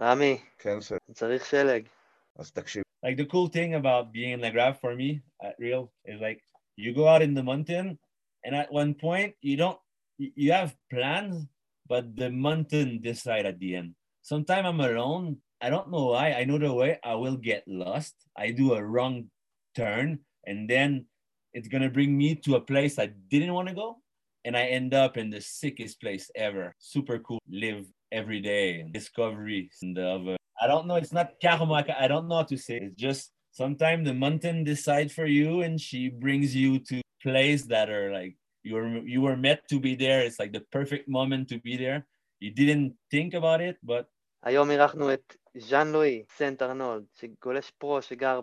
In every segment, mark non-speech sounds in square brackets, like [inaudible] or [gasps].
רמי, כן, זה. צריך שלג. אז תקשיב. Like the cool thing about being in La Grave for me at Real is like you go out in the mountain and at one point you don't you you have plans, but the mountain decide at the end. Sometimes I'm alone. I don't know why. I know the way. I will get lost. I do a wrong turn, and then it's gonna bring me to a place I didn't want to go, and I end up in the sickest place ever. Super cool. Live every day, discovery and of I don't know, it's not karma. I don't know how to say. It's just sometimes the mountain decides for you and she brings you to place that are like you were you were meant to be there. It's like the perfect moment to be there. You didn't think about it, but היום אירחנו את ז'אן לואי, סנט ארנולד, שגולש פרו שגר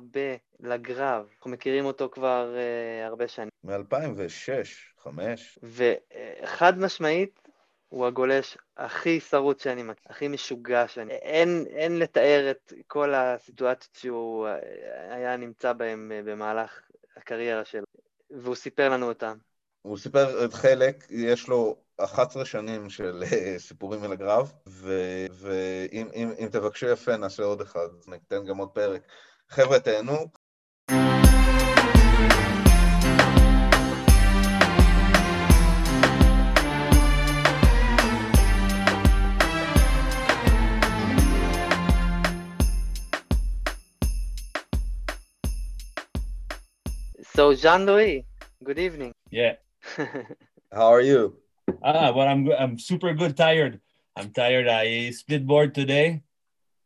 בלגרב. אנחנו מכירים אותו כבר uh, הרבה שנים. מ-2006, וחד uh, משמעית, הוא הגולש הכי שרוט שאני מכיר, הכי משוגע שאני... אין, אין לתאר את כל הסיטואציות שהוא היה נמצא בהן במהלך הקריירה שלו, והוא סיפר לנו אותן. הוא סיפר את חלק, יש לו 11 שנים של אה, סיפורים אל הגרב, ואם אם, אם תבקשו יפה נעשה עוד אחד, ניתן גם עוד פרק. חבר'ה, תהנו. So, Jean-Louis, good evening. Yeah. [laughs] How are you? Ah, well, I'm I'm super good. Tired. I'm tired. I split board today.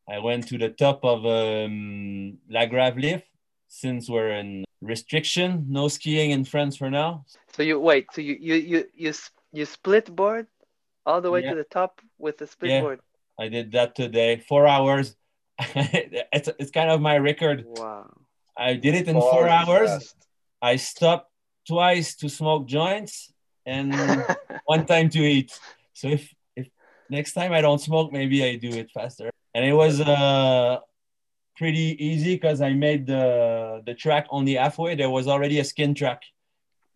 I went to the top of um, La Grave lift since we're in restriction. No skiing in France for now. So you wait. So you you you you, you split board all the way Yeah. to the top with the split Yeah. board. I did that today. Four hours. [laughs] it's it's kind of my record. Wow. I did it in Four four hours hours. fast. I stopped twice to smoke joints and [laughs] one time to eat. So if if next time I don't smoke, maybe I do it faster. And it was uh pretty easy because I made the the track only halfway. There was already a skin track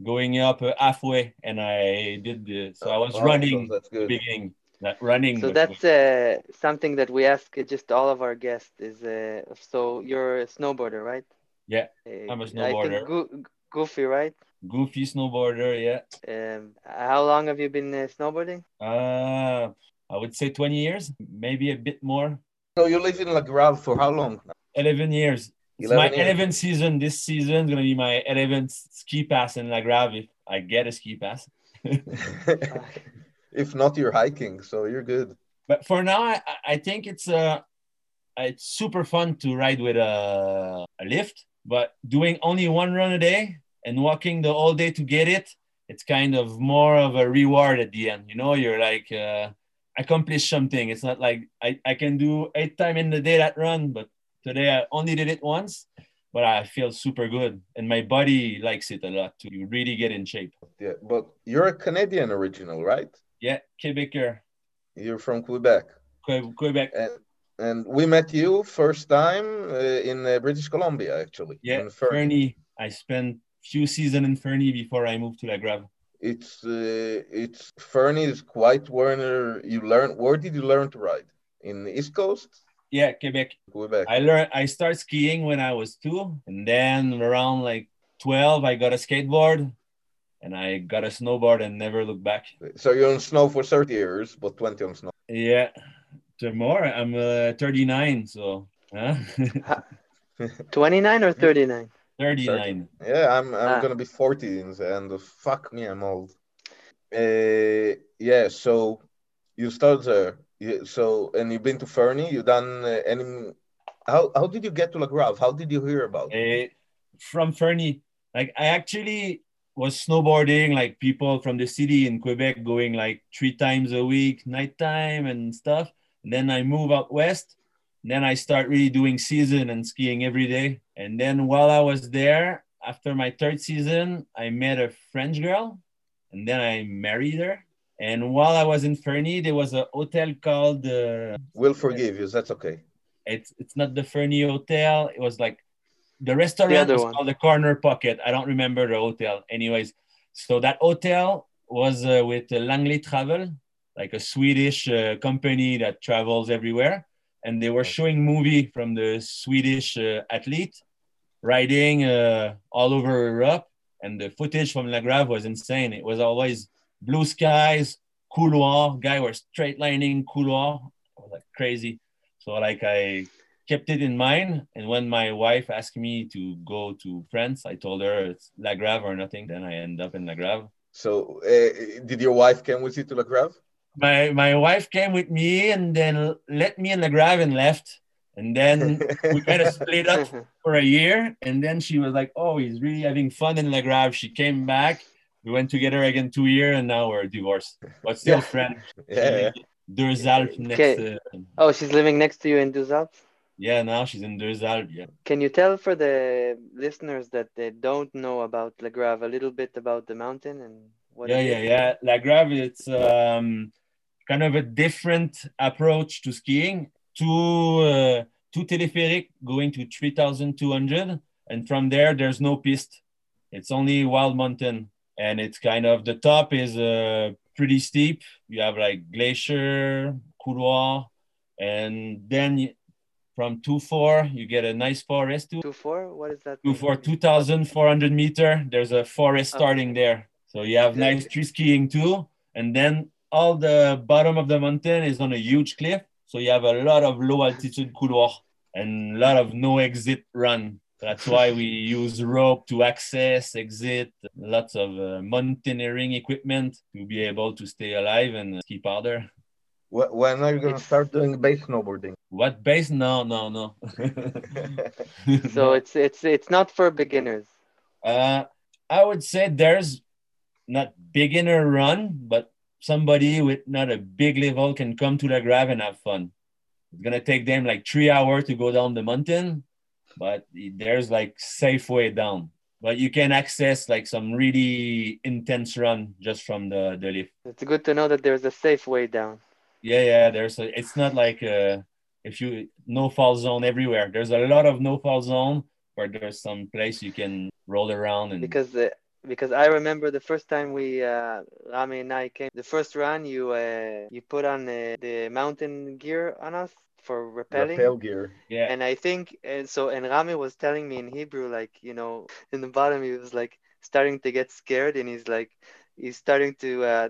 going up uh, halfway, and I did the so I was Oh, running so that's good. beginning, that running. so that's uh, something that we ask just all of our guests is uh, so you're a snowboarder, right? Yeah, Uh, I'm a snowboarder. think Goo- Goofy, right? goofy snowboarder. Yeah, Um, how long have you been uh, snowboarding? uh, I would say 20 years, maybe a bit more. So you live in La Grave for how long? 11 years. 11 my years. 11th season. This season is gonna be my 11th ski pass in La Grave if I get a ski pass. [laughs] [laughs] if not, you're hiking, so you're good. But for now, I, I think it's uh it's super fun to ride with a, a lift. But doing only one run a day and walking the whole day to get it, it's kind of more of a reward at the end. You know, you're like uh, accomplish something. It's not like I, I can do eight time in the day that run, but today I only did it once. But I feel super good, and my body likes it a lot too. You really get in shape. Yeah, but you're a Canadian original, right? Yeah, Quebecer, You're from Quebec. Que- Quebec. And and we met you first time uh, in uh, British Columbia, actually. Yeah, in Fernie. Fernie. I spent few season in Fernie before I moved to La Grave. It's uh, it's Fernie is quite where you learn. Where did you learn to ride? In the East Coast, Yeah, Quebec. Quebec. I learned. I started skiing when I was two, and then around like twelve, I got a skateboard, and I got a snowboard and never looked back. So you're on snow for 30 years, but 20 on snow. Yeah, more. I'm uh, 39, so huh? [laughs] 29 or 39? 39. Yeah, I'm I'm Ah. gonna be 40 in the end fuck me, I'm old. Uh, yeah, so you started there. You, so and you've been to Fernie. You done uh, any? How how did you get to La Grave? How did you hear about? it? Eh, from Fernie, like I actually was snowboarding, like people from the city in Quebec going like three times a week, nighttime and stuff. And then I move out west. And then I start really doing season and skiing every day. And then while I was there, after my third season, I met a French girl, and then I married her. And while I was in Fernie, there was a hotel called uh, We'll forgive you. That's okay. it's it's not the Fernie Hotel. It was like the restaurant other was one. called the Corner Pocket. I don't remember the hotel. Anyways, so that hotel was uh, with uh, Langley Travel, like a Swedish uh, company that travels everywhere. and they were showing movie from the Swedish uh, athlete riding uh, all over Europe, and the footage from La Grave was insane. It was always blue skies, couloir, guy were straight lining couloir, was like crazy. So like I kept it in mind, and when my wife asked me to go to France, I told her it's La Grave or nothing. Then I end up in La Grave. So, uh, did your wife come with you to La Grave? My my wife came with me and then let me in the grave and left. And then we [laughs] kind of split up for a year. And then she was like, "Oh, he's really having fun in La Grave." She came back. We went together again two years, and now we're divorced, but still Yeah. friends. [laughs] Yeah. Deux Alpes next. Okay. Uh, Oh, she's living next to you in Deux Alpes? yeah, now she's in Deux Alpes. Yeah. Can you tell for the listeners that they don't know about La Grave a little bit about the mountain and what yeah, yeah, yeah. La Grave, it's um, kind of a different approach to skiing. Two, uh, two teleferic going to 3,200. And from there, there's no piste. It's only wild mountain. And it's kind of, the top is uh, pretty steep. You have like glacier, couloir. And then from 2-4, you get a nice forest too. Two four? What is that? Two mean? for 2,400 meter. There's a forest Oh. starting there. So you have nice tree skiing too. And then all the bottom of the mountain is on a huge cliff. So you have a lot of low altitude couloir and a lot of no exit run. That's why we use rope to access, exit, lots of uh, mountaineering equipment to be able to stay alive and keep out there. When are you going to start doing base snowboarding? What base? No, no, no. [laughs] [laughs] So it's it's it's not for beginners. Uh, I would say there's not beginner run, but somebody with not a big level can come to the grave and have fun. It's gonna take them like three hours to go down the mountain, but there's like safe way down. But you can access like some really intense run just from the, the lift. It's good to know that there's a safe way down. Yeah, yeah. There's a, it's not like uh, if you no fall zone everywhere. There's a lot of no fall zone where there's some place you can roll around and because uh, because I remember the first time we uh, Rami and I came the first run you uh, you put on uh, the mountain gear on us for rappelling Rappel gear. yeah. and I think and so and Rami was telling me in Hebrew like you know [laughs] in the bottom he was like starting to get scared and he's like he's starting to uh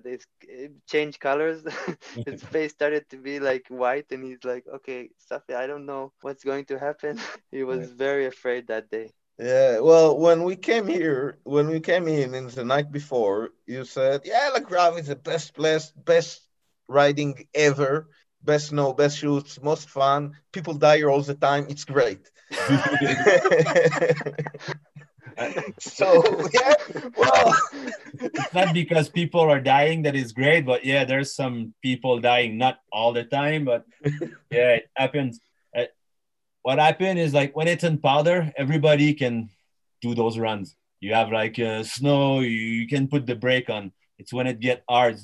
change colors. [laughs] His [laughs] face started to be like white and he's like okay Safi I don't know what's going to happen. He was very afraid that day Yeah, well, when we came here, when we came in, in the night before, you said, "Yeah, La Grave is the best place, best riding ever, best snow, best shoes, most fun. People die here all the time. It's great." [laughs] so yeah, well, it's not because people are dying that is great, but yeah, there's some people dying, not all the time, but yeah, it happens. What happened is like when it's in powder, everybody can do those runs. You have like uh, snow, you, you can put the brake on. It's when it get hard.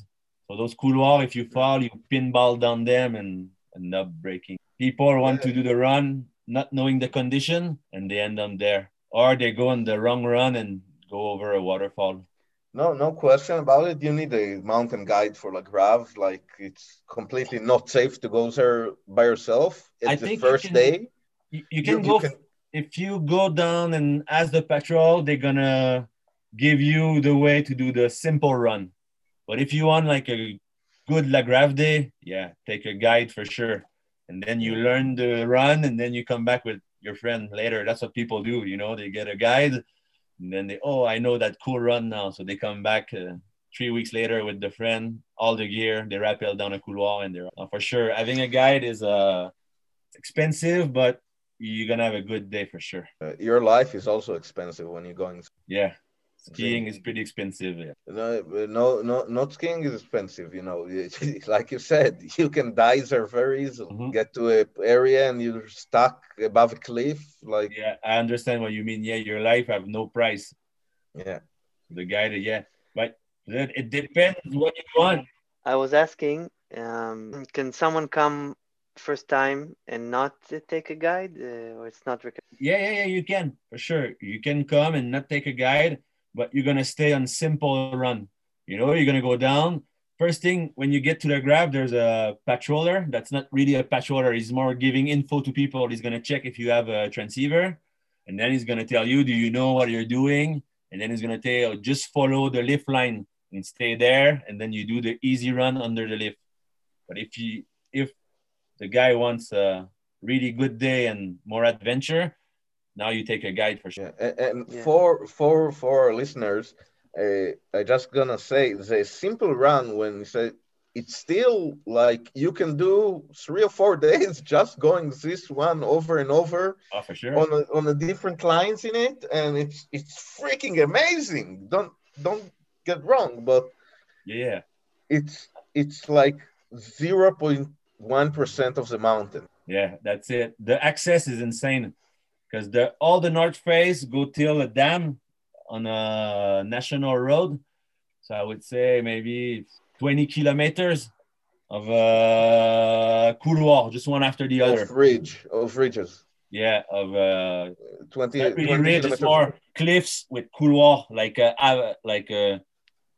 So those couloirs, if you fall, you pinball down them and end up breaking. People want to do the run, not knowing the condition, and they end up there. Or they go on the wrong run and go over a waterfall. no, no question about it. You need a mountain guide for La Grave. Like it's completely not safe to go there by yourself. It's I the first day. You, you can You- go you can- if you go down and ask the patrol, they're gonna give you the way to do the simple run. But if you want like a good La Grave day, yeah, take a guide for sure. And then you learn the run and then you come back with your friend later. That's what people do, you know, they get a guide and then they, oh, I know that cool run now. So they come back uh, three weeks later with the friend, all the gear, they rappel down a couloir and they're uh, for sure. Having a guide is uh, expensive, but you're gonna have a good day for sure. Uh, your life is also expensive when you're going. Yeah, skiing is pretty expensive. Yeah. No, no, no, not skiing is expensive. You know, [laughs] like you said, you can die there very easily. Mhm. Get to a area and you're stuck above a cliff. Like, yeah, I understand what you mean. Yeah, your life have no price. yeah, The guy that yeah, but it depends what you want. I was asking, um, can someone come first time and not take a guide, uh, or it's not recommended? Yeah, yeah, yeah, you can for sure. You can come and not take a guide, but you're gonna stay on simple run. You know, you're gonna go down. first thing when you get to the Grave, there's a patroller. That's not really a patroller. He's more giving info to people. He's gonna check if you have a transceiver, and then he's gonna tell you, do you know what you're doing? And then he's gonna tell, you, just follow the lift line and stay there, and then you do the easy run under the lift. But if you the guy wants a really good day and more adventure, now you take a guide for sure. Yeah, and, and Yeah. for for for our listeners, uh, I just gonna say the simple run when you say it's still like you can do three or four [laughs] days just going this one over and over Oh, for sure. on a, on the different lines in it, and it's it's freaking amazing. Don't don't get wrong, but Yeah. it's it's like zero point one percent of the mountain. Yeah, that's it. The access is insane because the all the north face go till a dam on a national road. So I would say maybe 20 kilometers of uh couloir, just one after the other. Of ridge of ridges. Yeah, of uh 20, not really 20 ridge, more cliffs with couloir, like uh, like uh,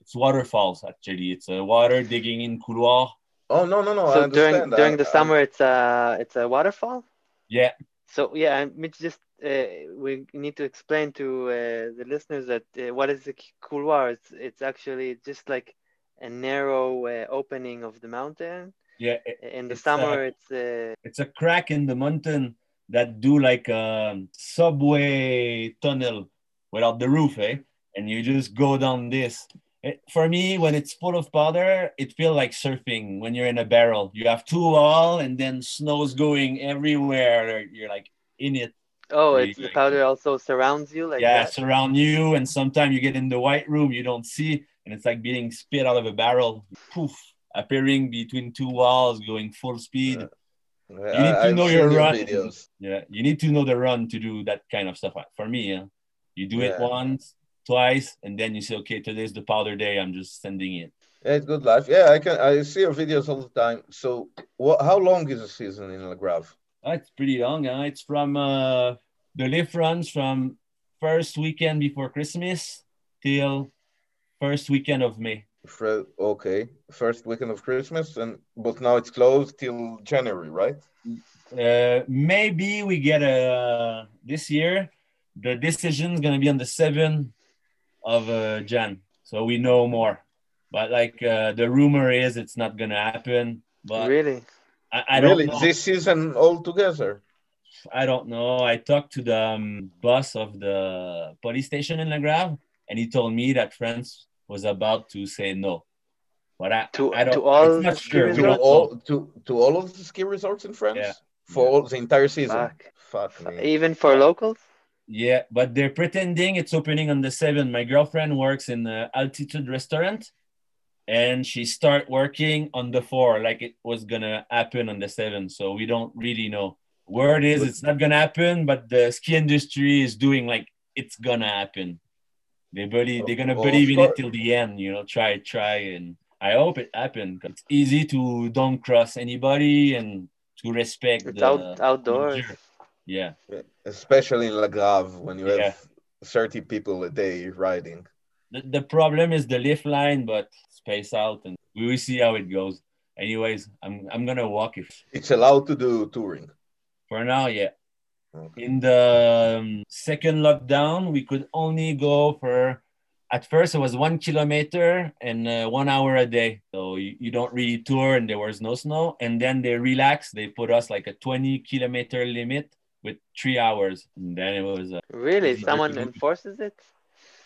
it's waterfalls actually. It's uh, water digging in couloir. Oh no no no! I So during understand. during I- the I- summer, it's a it's a waterfall. Yeah, So yeah, I mean, just uh, we need to explain to uh, the listeners that uh, what is the couloir? It's it's actually just like a narrow uh, opening of the mountain. yeah. it- In the It's, summer, uh, it's a it's a crack in the mountain that do like a subway tunnel without the roof, eh? And you just go down this. It- for me, when it's full of powder, it feels like surfing when you're in a barrel. You have two wall and then snow's going everywhere. You're like in it. oh, really it's the powder also surrounds you like yeah, that. surround you. And sometimes you get in the white room, you don't see, and it's like being spit out of a barrel. Poof, appearing between two walls, going full speed. Yeah. You need to I've know your run. videos. Yeah, you need to know the run to do that kind of stuff. For me, yeah, you do it once, twice, and then you say, okay, today's the powder day. I'm just sending it. Yeah, it's good life. Yeah, I can. I see your videos all the time. So, what? How long is the season in La Grave? Oh, it's pretty long. Huh? It's from uh, the lift runs from first weekend before Christmas till first weekend of May. Okay, first weekend of Christmas, and but now it's closed till January, right? Uh, maybe we get a this year. The decision is gonna be on the seventh of uh, Jan, so we know more. But like uh, the rumor is, it's not gonna happen. But Really? I, I don't really, know. this season all together. I don't know. I talked to the um, boss of the police station in La Grave, and he told me that France was about to say no. But I, To- I don't, to all it's not sure. We To all to to all of the ski resorts in France Yeah. for Yeah. all the entire season. Fuck. Fuck me. Even for locals? Yeah, but they're pretending it's opening on the 7th. My girlfriend works in the altitude restaurant, and she start working on the 4, like it was gonna happen on the 7th. So we don't really know. Word is it's not gonna happen, but the ski industry is doing like it's gonna happen. They believe they're gonna Of believe in it till the end. You know, try, try, and I hope it happens. It's easy to don't cross anybody and to respect It's the out outdoors. nature. Yeah, Especially in La Grave when you Yeah. have 30 people a day riding. the, the problem is the lift line, but space out, and we will see how it goes. Anyways, I'm I'm gonna walk if It's allowed to do touring. for now. Yeah, Okay. in the um, second lockdown, we could only go for. At first, it was one kilometer and uh, one hour a day. So you, you don't really tour, and there was no snow. And then they relaxed. They put us like a 20 kilometer limit with three hours. And then it was uh, Really? Someone to enforces it?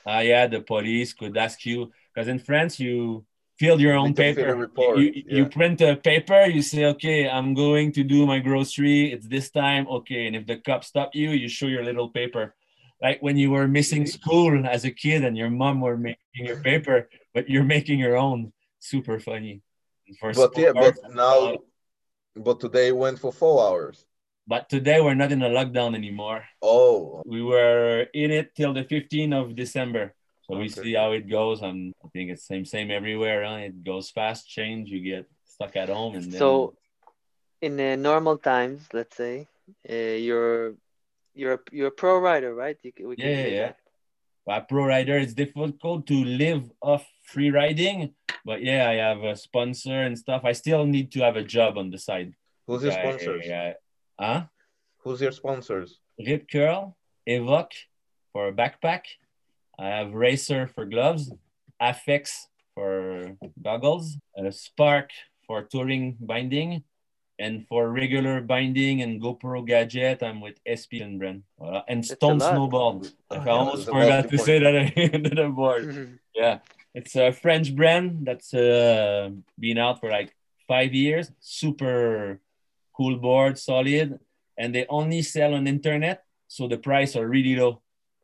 Ah, yeah, the police could ask you because in France you fill your own Need to fill a paper. report, you, you, you print a paper. You say, okay, I'm going to do my grocery. It's this time, okay. And if the cops stop you, you show your little paper, like when you were missing school as a kid and your mom were making your paper, but you're making your own. Super funny. For But yeah, but now, but today went for four hours. But today we're not in a lockdown anymore. Oh, we were in it till the 15th of December. So we see how it goes. And I think it's same same everywhere. Huh? It goes fast, change. You get stuck at home, and then So, in uh, normal times, let's say, uh, you're you're a, you're a pro rider, right? You, we can Yeah, yeah. that. a pro rider, it's difficult to live off free riding. but yeah, I have a sponsor and stuff. I still need to have a job on the side. Who's your sponsor? yeah, Huh? Who's your sponsors? Rip Curl, Evoc for a backpack. I have Racer for gloves, Affix for goggles, uh, Spark for touring binding, and for regular binding and GoPro gadget, I'm with SP and brand. Voilà. And a Stone lot. Snowball. Oh, I yeah, almost forgot to say that on the board. Yeah, it's a French brand that's uh, been out for like five years. Super cool board, solid, and they only sell on internet, so the price are really low.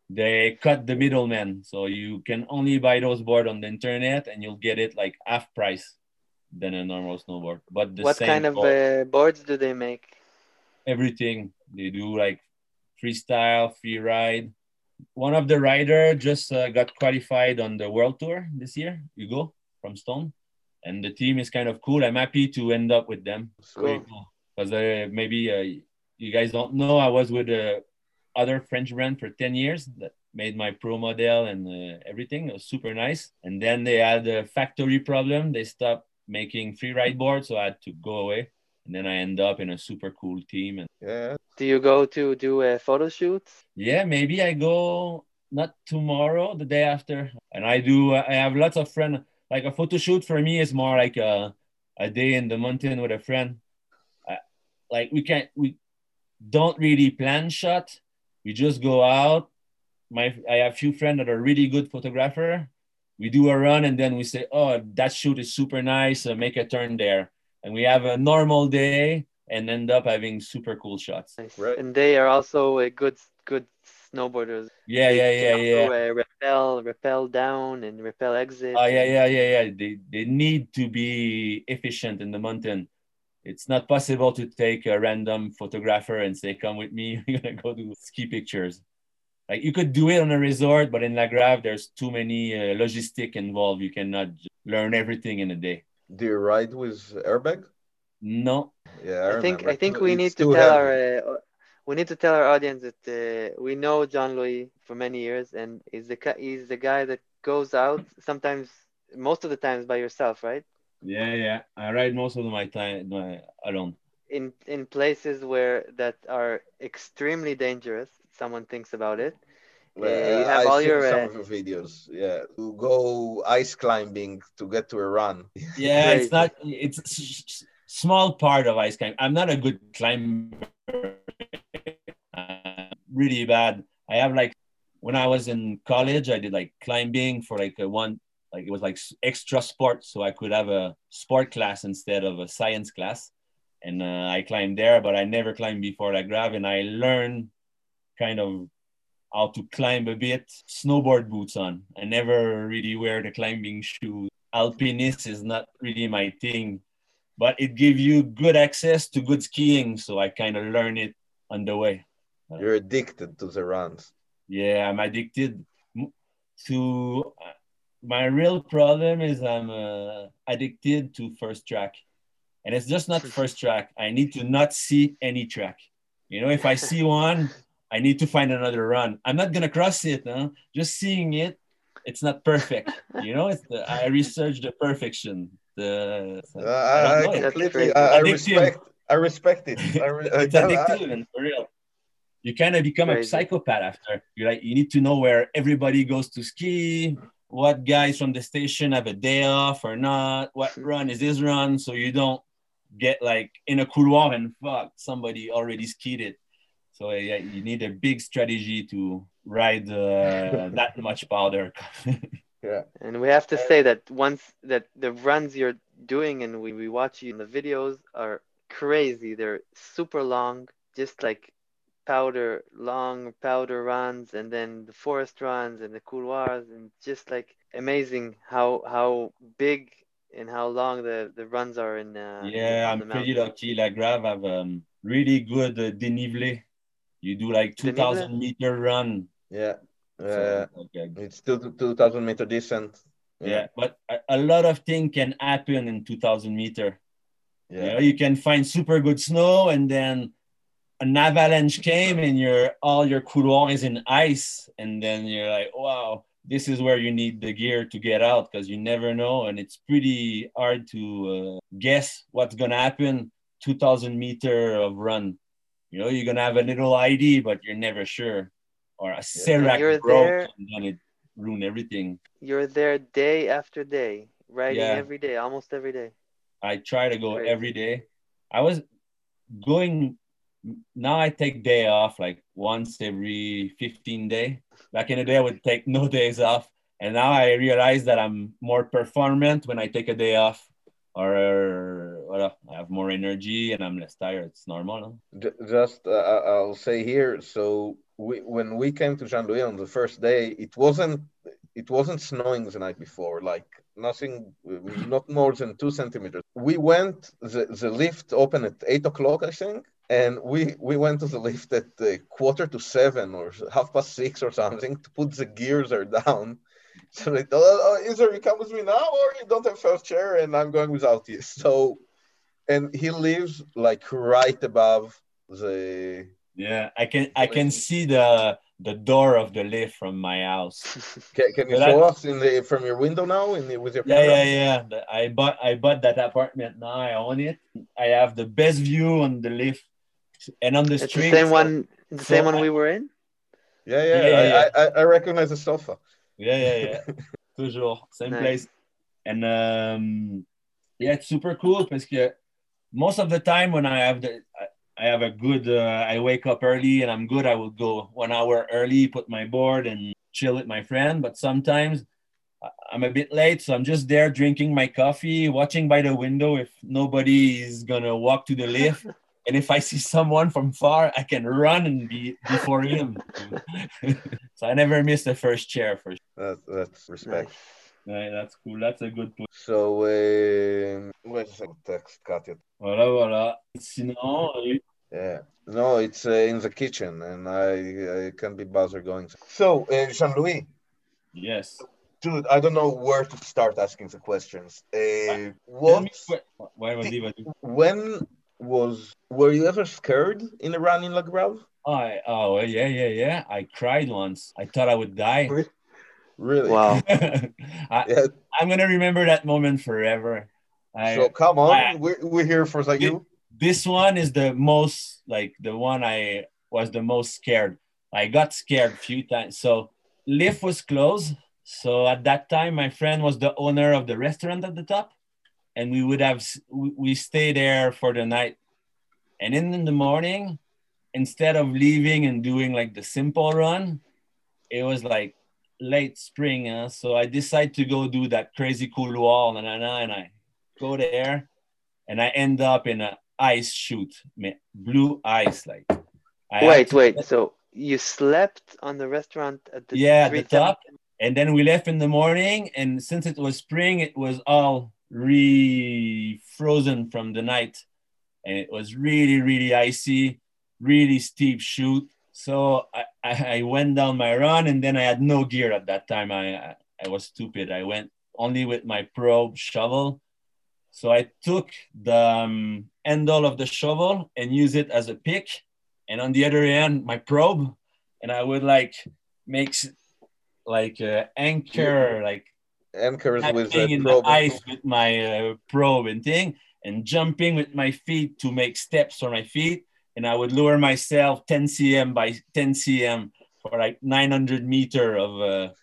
They cut the middleman, so you can only buy those board on the internet, and you'll get it like half price than a normal snowboard. But the what kind of board, uh, boards do they make? everything they do like freestyle, free ride. One of the rider just uh, got qualified on the world tour this year, Hugo from Stone, and the team is kind of cool. I'm happy to end up with them. Sweet. Because uh, maybe uh, you guys don't know, I was with a other French brand for 10 years that made my pro model and uh, everything. It was super nice. And then they had a factory problem. They stopped making free ride boards, so I had to go away. And then I end up in a super cool team. And Yeah. Do you go to do a photo shoots? yeah, maybe I go not tomorrow, the day after. And I do, I have lots of friends. Like a photo shoot for me is more like a, a day in the mountain with a friend. I, like we can't, we don't really plan shot. We just go out. My, I have few friends that are really good photographer. We do a run and then we say, oh, that shoot is super nice. Uh, make a turn there. And we have a normal day and end up having super cool shots. Nice. Right. And they are also uh, good good snowboarders. Yeah, They yeah, can yeah, yeah. also, uh, rappel, rappel down and rappel exit. Oh yeah, yeah, yeah, yeah. They they need to be efficient in the mountain. It's not possible to take a random photographer and say, "Come with me. [laughs] We're gonna go do ski pictures." Like you could do it on a resort, but in La Grave, there's too many uh, logistic involved. You cannot learn everything in a day. Do you ride with airbag? No. Yeah, I, I think. I think we it's need to tell heavy. our uh, we need to tell our audience that uh, we know Jean Louis for many years, and he's the ki- he's the guy that goes out sometimes, most of the times by yourself, right? Yeah, yeah. I ride most of my time uh, alone. In in places where that are extremely dangerous. Someone thinks about it. Well, Uh, you have I've all seen your, some uh, of your videos. Yeah, to go ice climbing to get to a run. [laughs] Yeah, it's not. It's a s- s- small part of ice climbing. I'm not a good climber. Uh, really bad. I have like when I was in college, I did like climbing for like a one, like it was like extra sport, so I could have a sport class instead of a science class. And uh, I climbed there, but I never climbed before La Grave, and I learned kind of how to climb a bit. Snowboard boots on. I never really wear the climbing shoes. Alpinist is not really my thing, but it gives you good access to good skiing, so I kind of learn it on the way. You're addicted to the runs. Yeah, I'm addicted to. Uh, My real problem is I'm uh, addicted to first track, and it's just not first track. I need to not see any track. You know, if I see [laughs] one, I need to find another run. I'm not gonna cross it. Huh? Just seeing it, it's not perfect. You know, it's the, I research the perfection. The Uh, I I, don't I completely. I, I respect, I respect it. I, re- [laughs] it's can- I- addictive and for real. You kind of become a psychopath after. You like you need to know where everybody goes to ski, what guys from the station have a day off or not, what run is this run, so you don't get like in a couloir and fuck somebody already skied it. So yeah, you need a big strategy to ride uh, [laughs] that much powder. [laughs] yeah. And we have to say that once that the runs you're doing and we, we watch you in the videos are crazy. They're super long, just like powder, long powder runs, and then the forest runs and the couloirs, and just like amazing how how big and how long the, the runs are in. Uh, yeah, on I'm pretty lucky. La Grave have um, really good uh, dénivelé. You do like 2,000 meter run. Yeah. So, Uh, okay. it's still 2,000 meter descent. yeah, but a, a lot of things can happen in 2000 meter you Yeah. know you can find super good snow and then an avalanche came and your all your couloir is in ice and then you're like wow this is where you need the gear to get out because you never know, and it's pretty hard to uh, guess what's gonna happen. 2,000 meter of run, you know, you're gonna have a little ID, but you're never sure. Or a Serac You're broke, there- and then it ruin everything. You're there day after day, riding Yeah. every day, almost every day. I try to go Crazy. every day. I was going now I take day off like once every 15 day. Back in the day I would take [laughs] no days off. And now I realize that I'm more performant when I take a day off or well, I have more energy and I'm less tired. It's normal. no? Just, uh, I- I'll say here. So we, when we came to Jean Louis on the first day, it wasn't it wasn't snowing the night before. Like nothing, not more than two centimeters. We went. The, the lift opened at eight o'clock, I think, and we we went to the lift at uh, quarter to seven or half past six or something to put the gears are down. [laughs] So they told us, oh, either you come with me now or you don't have first chair, and I'm going without you. [laughs] So, and he lives like right above the Yeah, I can I can see the the door of the lift from my house. [laughs] Can, can you But show I- us in the from your window now in the, with your Yeah, camera? yeah, yeah. I bought I bought that apartment now. I own it. I have the best view on the lift and on the It's the street. same one. The so same one I- we were in. yeah, yeah. Yeah, yeah, I, I, I recognize the sofa. Yeah, yeah, yeah. [laughs] Toujours same Nice. place. And um, yeah, it's super cool because most of the time when I have the I, I have a good uh, I wake up early and I'm good. I will go one hour early, put my board and chill with my friend. But sometimes I'm a bit late, so I'm just there drinking my coffee, watching by the window if nobody is gonna walk to the lift. [laughs] And if I see someone from far, I can run and be before him. [laughs] so I never miss the first chair for sure. That, that's respect. Nice. Ouais, that's cool. That's a good point. So, um, wait a second, text, Katya. Voilà, voilà. Sinon, Yeah. No, it's uh, in the kitchen, and I, I can't be bothered going. So, uh, Jean Louis, yes. dude, I don't know where to start asking the questions. Uh, Tell me what? what- Why was he? When was? Were you ever scared in a run in La Grave? Oh, I, oh, yeah, yeah, yeah. I cried once. I thought I would die. Really? Wow. [laughs] I, Yeah. I'm gonna remember that moment forever. I, so come on, I- we're, we're here for like you. this one is the most like the one I was the most scared. I got scared a few times. So lift was closed. So at that time, my friend was the owner of the restaurant at the top, and we would have we stay there for the night. And in, in the morning, instead of leaving and doing like the simple run, it was like late spring. Huh? So I decided to go do that crazy couloir, na, na, na, and I go there, and I end up in an ice shoot, blue ice. Like, I Wait, wait. So you slept on the restaurant at the Yeah, at the top. and then we left in the morning, and since it was spring, it was all re frozen from the night, and it was really, really icy, really steep shoot. So I, I, went down my run, and then I had no gear at that time. I, I, I was stupid. I went only with my probe shovel. So I took the um, handle of the shovel and use it as a pick, and on the other end, my probe, and I would like make like uh, anchor, like Anchors with tapping a in probe. the ice with my uh, probe and thing, and jumping with my feet to make steps for my feet. And I would lower myself 10 cm by 10 cm for like 900 meter of uh,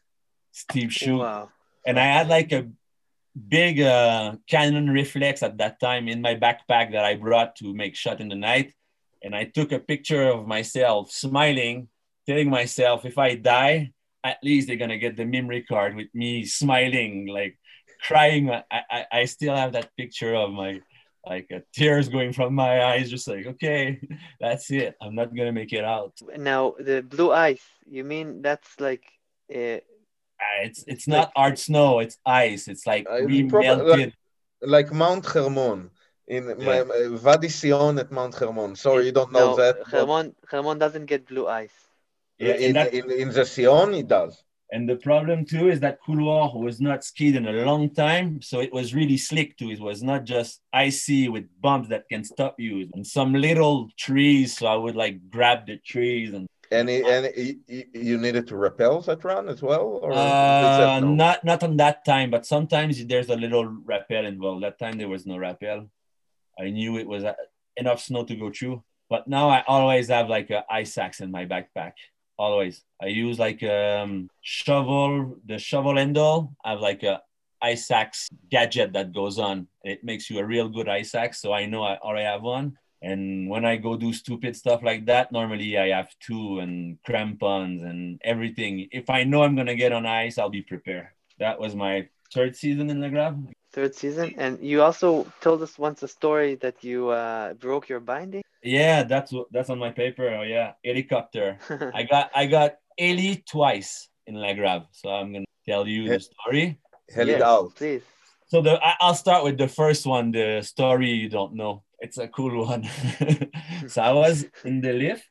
steep shoot. Wow. And I had like a big uh, Canon reflex at that time in my backpack that I brought to make shot in the night. And I took a picture of myself smiling, telling myself, if I die, at least they're gonna get the memory card with me smiling, like crying. I, I, I still have that picture of my like uh, tears going from my eyes, just like, okay, [laughs] that's it. I'm not gonna make it out. Now the blue ice. You mean that's like uh, It's it's not hard snow, it's ice. It's like Uh, re-melted. like Mount Hermon in my, my Wadi Sion at Mount Hermon. Sorry, you don't know no, that. but Hermon, Hermon doesn't get blue ice. Yeah, in, and that, in, in the Sion, it does. And the problem too is that couloir was not skied in a long time, so it was really slick too. It was not just icy with bumps that can stop you, and some little trees. So I would like grab the trees, and Any and y- y- you needed to rappel that run as well, or Uh, no? not not on that time, but sometimes there's a little rappel involved. That time there was no rappel. I knew it was uh, enough snow to go through. But now I always have like a ice axe in my backpack. Always. I use like um shovel, the shovel handle. I have like a ice axe gadget that goes on. It makes you a real good ice axe. So I know I already have one. And when I go do stupid stuff like that, normally I have two and crampons and everything. If I know I'm gonna get on ice, I'll be prepared. That was my third season in the Grave. Third season, and you also told us once a story that you uh, broke your binding. Yeah, that's that's on my paper. Oh yeah, helicopter. I got I got heli twice in La Grave, so I'm gonna tell you the story. Hell it Yes, out. please. So the I, I'll start with the first one, the story you don't know. It's a cool one. [laughs] so I was in the lift,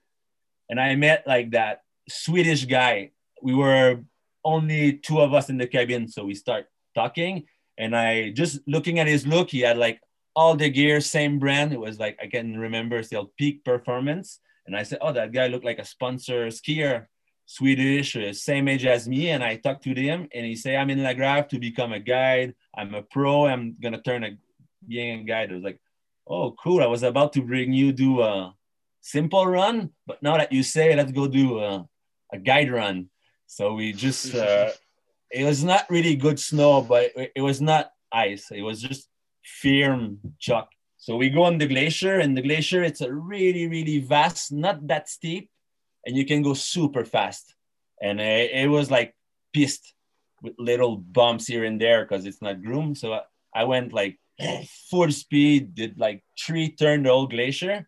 and I met like that Swedish guy. We were only two of us in the cabin, so we start talking, and I just looking at his look, he had like all the gear, same brand. It was like I can remember still Peak Performance, and I said, "Oh, that guy looked like a sponsor skier." Swedish, uh, same age as me, and I talked to him, and he said, "I'm in La Grave to become a guide. I'm a pro. I'm gonna turn a being a guide." I was like, "Oh, cool! I was about to bring you do a simple run, but now that you say, let's go do a, a guide run." So we just, uh, it was not really good snow, but it, was not ice. It was just firm chalk. So we go on the glacier, and the glacier it's a really, really vast, not that steep and you can go super fast. And it, it was like piste with little bumps here and there because it's not groomed. So I, I went like full speed, did like three turn the whole glacier.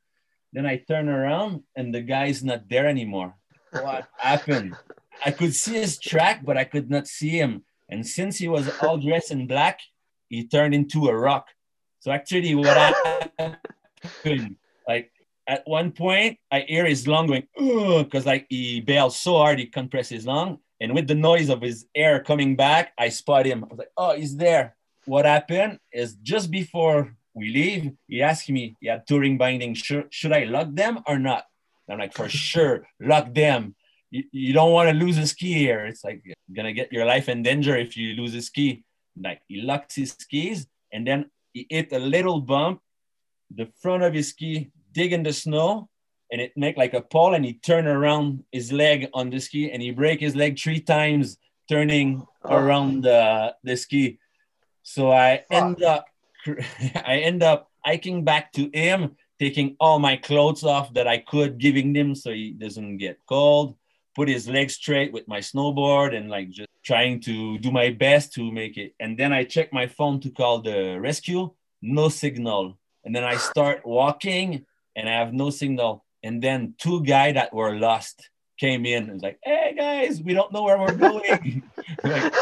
Then I turn around and the guy's not there anymore. What happened? I could see his track, but I could not see him. And since he was all dressed in black, he turned into a rock. So actually, what happened, like at one point, I hear his lung going, because like he bailed so hard he compressed his lung. And with the noise of his air coming back, I spot him. I was like, oh, he's there. What happened is just before we leave, he asked me, had touring binding, should, should I lock them or not? And I'm like, for sure, lock them. You, you don't want to lose a ski here. It's like you're gonna get your life in danger if you lose a ski. Like he locks his skis and then he hit a little bump. The front of his ski dig in the snow and it make like a pole and he turn around his leg on the ski and he break his leg three times turning Oh. oh. around the, the ski so i end up [laughs] i end up hiking back to him taking all my clothes off that i could giving him so he doesn't get cold put his legs straight with my snowboard and like just trying to do my best to make it and then i check my phone to call the rescue no signal and then i start walking and I have no signal. And then two guys that were lost came in and was like, "Hey guys, we don't know where we're going." [laughs] like,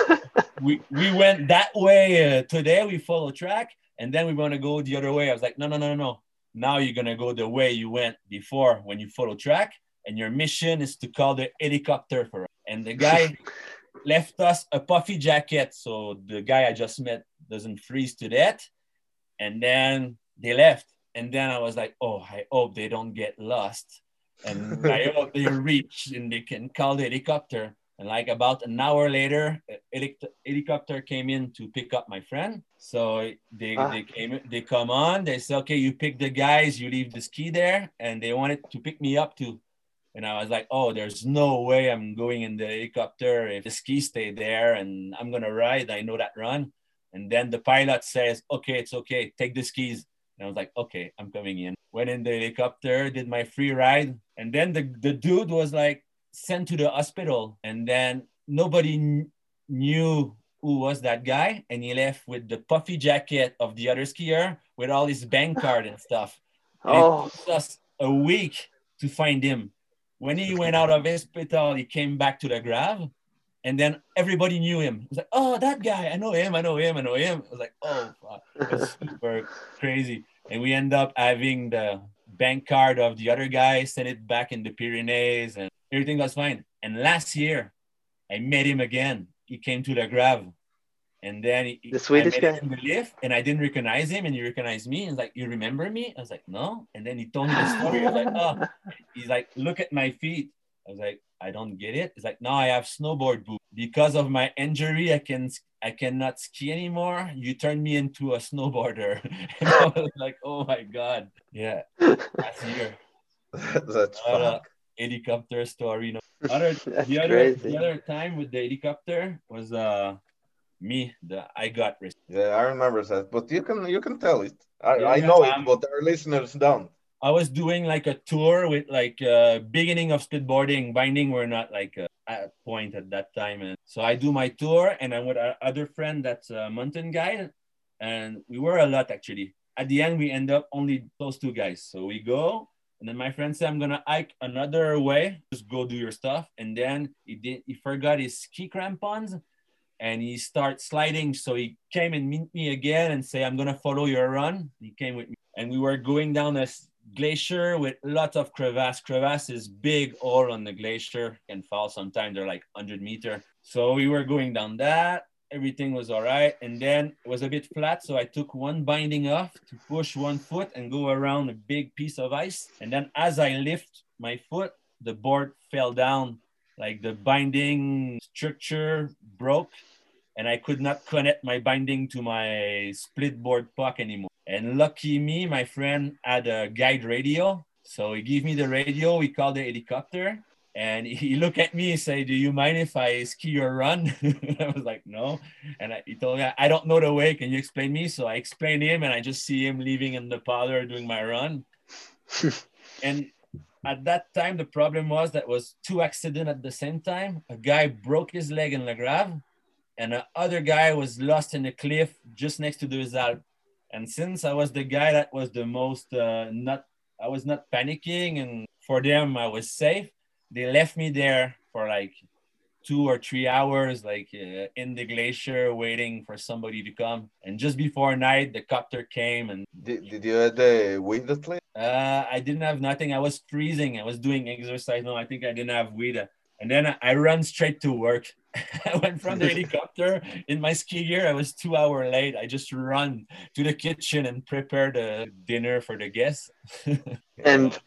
we we went that way uh, today. We follow track, and then we want to go the other way. I was like, "No, no, no, no. Now you're gonna go the way you went before when you follow track, and your mission is to call the helicopter for us." And the guy [laughs] left us a puffy jacket, so the guy I just met doesn't freeze to death. And then they left and then I was like, oh, I hope they don't get lost. And I [laughs] hope they reach and they can call the helicopter. And like about an hour later, helicopter came in to pick up my friend. So they, Ah. they came, they come on, they said, okay, you pick the guys, you leave the ski there. And they wanted to pick me up too. And I was like, oh, there's no way I'm going in the helicopter if the ski stay there and I'm gonna ride. I know that run. And then the pilot says, okay, it's okay, take the skis. And I was like, okay, I'm coming in. Went in the helicopter, did my free ride. And then the, the dude was like sent to the hospital. And then nobody kn- knew who was that guy. And he left with the puffy jacket of the other skier with all his bank card and stuff. And Oh. it took us a week to find him. When he went out of hospital, he came back to the grave. And then everybody knew him. It was like, oh, that guy, I know him, I know him, I know him. I was like, oh, fuck. It super crazy. And we end up having the bank card of the other guy, send it back in the Pyrenees, and everything was fine. And last year, I met him again. He came to the grave. And then he, The Swedish guy? him in the lift, and I didn't recognize him, and he recognized me. He's like, "You remember me?" I was like, "No." And then he told me the story. I was like, "Oh." He's like, "Look at my feet." I was like, I don't get it. It's like, no, I have snowboard boots. Because of my injury, I can I cannot ski anymore. You turned me into a snowboarder. [laughs] and I was like, oh my God. Yeah. Last year. [laughs] That's Uh, fuck. helicopter story. You know. [laughs] Other, the other crazy. the other time with the helicopter was uh me, the I got risk. Yeah, I remember that. But you can you can tell it. I, Yeah, I know it, but our listeners don't. I was doing like a tour with like uh, beginning of splitboarding. Binding were not like uh, at point at that time, and so I do my tour, and I'm with our other friend that's a mountain guy. and we were a lot actually. At the end, we end up only those two guys. So we go, and then my friend said, "I'm gonna hike another way. Just go do your stuff." And then he did. He forgot his ski crampons, and he started sliding. So he came and meet me again and say, "I'm gonna follow your run." He came with me, and we were going down a s- glacier with lots of crevasse. Crevasse is big all on the glacier and fall sometimes. They're like 100 meter. So we were going down that. Everything was all right. And then it was a bit flat. So I took one binding off to push one foot and go around a big piece of ice. And then as I lift my foot, the board fell down. Like the binding structure broke and I could not connect my binding to my split board puck anymore. And lucky me, my friend had a guide radio. So he gave me the radio. We called the helicopter. And he looked at me and said, Do you mind if I ski or run? [laughs] I was like, No. And I, he told me, I don't know the way. Can you explain me? So I explained him and I just see him leaving in the powder doing my run. [laughs] and at that time, the problem was that was two accidents at the same time. A guy broke his leg in La Grave and the other guy was lost in a cliff just next to the Alpes. And since I was the guy that was the most uh, not, I was not panicking, and for them I was safe. They left me there for like two or three hours, like uh, in the glacier, waiting for somebody to come. And just before night, the copter came, and Did, did you have the weed at least? uh, I didn't have nothing. I was freezing. I was doing exercise. No, I think I didn't have weed. And then I- ran straight to work. [laughs] I went from the [laughs] helicopter in my ski gear. I was two hour late. I just run to the kitchen and prepare the dinner for the guests. [laughs] And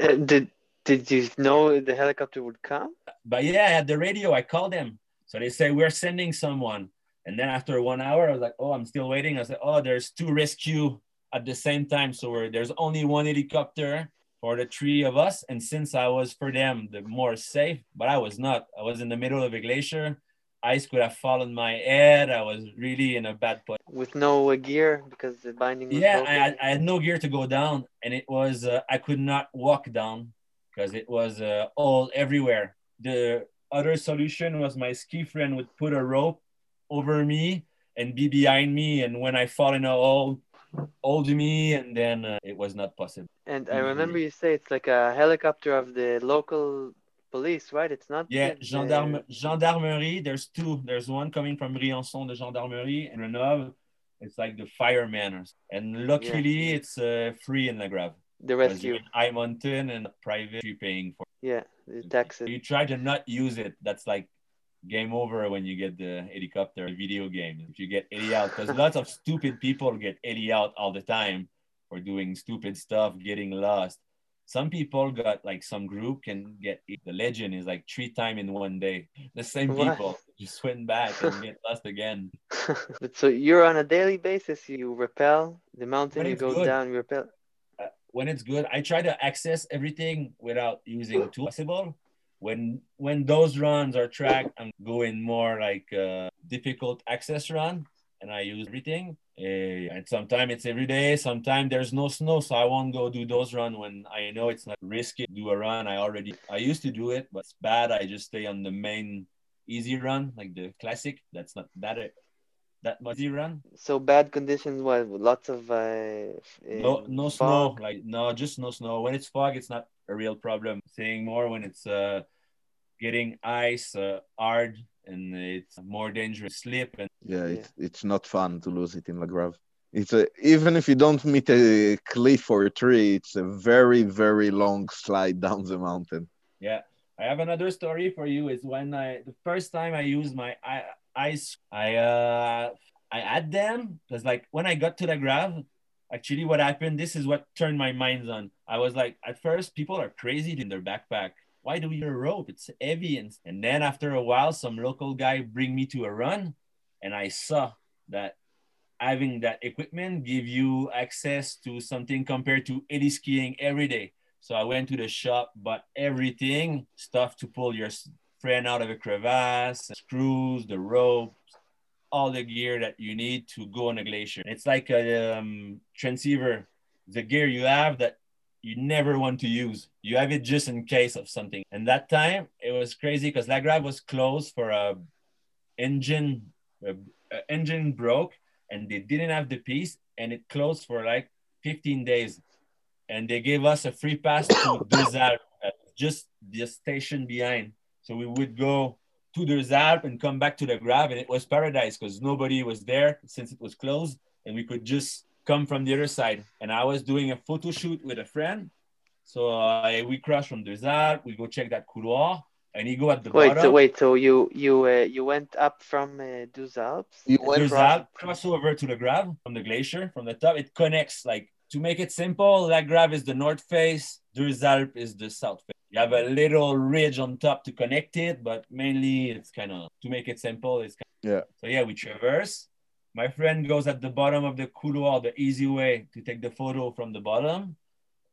uh, did did you know the helicopter would come? but yeah, I had the radio. I called them. So they say, We're sending someone. And then after one hour, I was like, Oh, I'm still waiting. I said, Oh, there's two rescue at the same time. So we're, there's only one helicopter for the three of us. And since I was for them the more safe, but I was not. I was in the middle of a glacier. Ice could have fallen my head. I was really in a bad place. with no uh, gear because the binding was Yeah. I, had- I had no gear to go down, and it was uh, I could not walk down because it was uh, all everywhere. The other solution was my ski friend would put a rope over me and be behind me, and when I fall in a hole, hold me, and then uh, it was not possible. And I remember you say it's like a helicopter of the local police, right? It's not. Yeah, the- gendarme, gendarmerie. There's two. There's one coming from Briançon, the gendarmerie, and Grenoble. It's like the firemen. And luckily, it's uh, free in La Grave. The rescue. high mountain and private you're paying for. Yeah, the taxes. You try to not use it. That's like game over when you get the helicopter video game. If you get Eddie out, because lots of stupid people get Eddie out all the time for doing stupid stuff, getting lost. Some people got like some group can get the legend is like three time in one day. The same What? people just swim back and get lost again. [laughs] so you're on a daily basis. You rappel the mountain. You go good. down. You rappel. uh, when it's good, I try to access everything without using [gasps] too possible. When when those runs are tracked, I'm going more like a difficult access run, and I use everything. Eh, and sometimes it's every day. Sometimes there's no snow, so I won't go do those run when I know it's not risky. to Do a run. I already I used to do it, but it's bad. I just stay on the main easy run, like the classic. That's not that that much easy run. So bad conditions. What? Lots of uh, f- no no snow like no just no snow when it's fog it's not a real problem saying more when it's uh getting ice uh, hard and it's more dangerous slip and Yeah, Yeah. It's, it's not fun to lose it in La Grave. It's a, even if you don't meet a cliff or a tree, it's a very, very long slide down the mountain. yeah i have another story for you is when i the first time i used my i- ice i uh i had them because like when i got to the grave actually what happened this is what turned my mind on i was like at first people are crazy in their backpack why do we need a rope? It's heavy. And, and then after a while, some local guy bring me to a run and I saw that having that equipment give you access to something compared to heli skiing every day. So I went to the shop, bought everything, stuff to pull your friend out of a crevasse, screws, the ropes, all the gear that you need to go on a glacier. It's like a um, transceiver, the gear you have that you never want to use. You have it just in case of something. And that time it was crazy because La Grave was closed for a engine, a, a engine broke and they didn't have the piece and it closed for like 15 days. And they gave us a free pass to [coughs] Alpes, just the station behind. So we would go to the Alpes and come back to the Grave, and it was paradise because nobody was there since it was closed, and we could just come from the other side. And I was doing a photo shoot with a friend. So uh, we crossed from the Alpes, we go check that couloir, and he go at the Wait, bottom. so wait, so you you uh, you went up from uh, Deux Alpes? You went Deux crossed- Alpes, cross over to the Grave from the glacier from the top. It connects like to make it simple. La Grave is the north face, Deux Alpes is the south face. You have a little ridge on top to connect it, but mainly it's kind of to make it simple. It's kinda, Yeah. So yeah, we traverse. My friend goes at the bottom of the couloir, the easy way to take the photo from the bottom,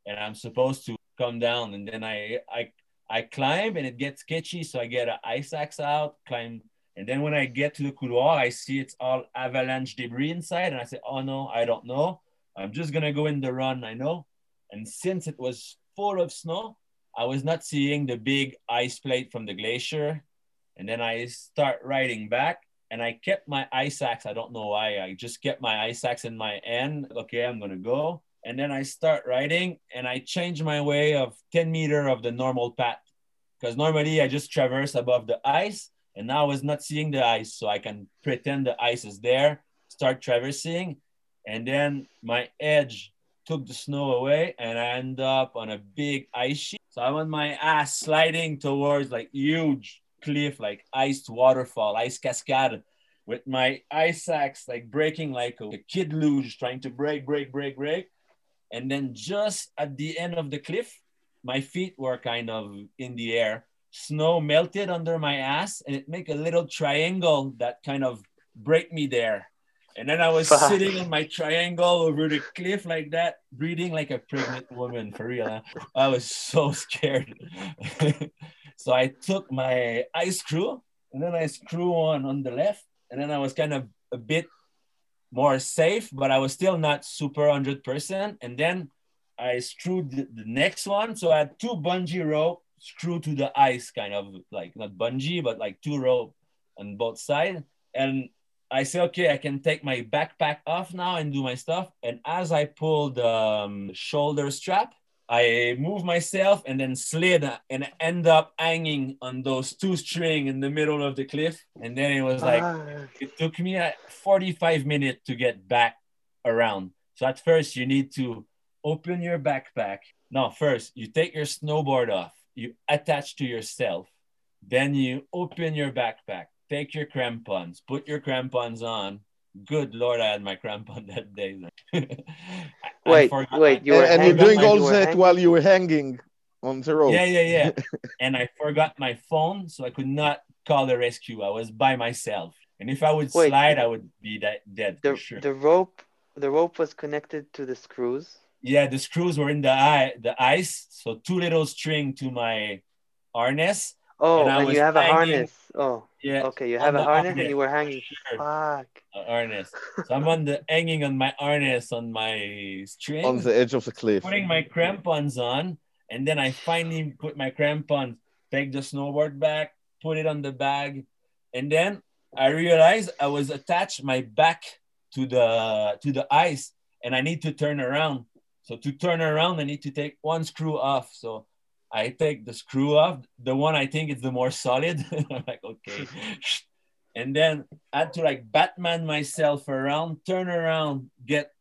and I'm supposed to come down, and then I I I climb, and it gets sketchy, so I get an ice axe out, climb, and then when I get to the couloir, I see it's all avalanche debris inside, and I say, oh no, I don't know. I'm just gonna go in the run, I know. And since it was full of snow, I was not seeing the big ice plate from the glacier. And then I start riding back and I kept my ice axe. I don't know why. I just kept my ice axe in my hand. Okay, I'm gonna go. And then I start riding and I change my way of 10 meter of the normal path. Because normally I just traverse above the ice and now I was not seeing the ice. So I can pretend the ice is there, start traversing. And then my edge took the snow away and I end up on a big ice sheet. So I'm on my ass sliding towards like huge cliff, like iced waterfall, ice cascade with my ice axe like breaking like a, kid luge trying to break, break, break, break. And then just at the end of the cliff, my feet were kind of in the air. Snow melted under my ass and it make a little triangle that kind of break me there. And then I was Fuck. sitting on my triangle over the cliff like that, breathing like a pregnant woman for real. huh? I was so [laughs] scared. [laughs] so I took my ice screw and then I screw on on the left. And then I was kind of a bit more safe, but I was still not super 100%. And then I screwed the, the next one. So I had two bungee rope screwed to the ice, kind of like not bungee, but like two rope on both sides. And I say, okay, I can take my backpack off now and do my stuff. And as I pull the um, shoulder strap, I move myself and then slid and end up hanging on those two string in the middle of the cliff. And then it was like, Fuck. it took me uh, 45 minutes to get back around. So at first you need to open your backpack. No, first you take your snowboard off, you attach to yourself, then you open your backpack, take your crampons, put your crampons on. Good Lord, I had my crampon [laughs] that day. I Wait, forgot wait, you were and, and you're doing all you that hanging? while you were hanging on the rope. Yeah, yeah, yeah. [laughs] and I forgot my phone, so I could not call the rescue. I was by myself. And if I would Wait. slide, I would be that dead The for sure. the rope the rope was connected to the screws. yeah, the screws were in the eye, the ice. So two little string to my harness. Oh, And and, you have a harness. Oh, Yeah, okay, you have a harness harness, and you were hanging. sure. Fuck. a harness. So I'm on the [laughs] hanging on my harness on my string, on the edge of the cliff. putting my crampons on, and then I finally put my crampons, take the snowboard back, put it on the bag, and then I realized I was attached my back to the to the ice, and I need to turn around. So to turn around, I need to take one screw off. So I take the screw off, the one I think is the more solid. [laughs] I'm like, okay. And then I had to like Batman myself around, turn around, get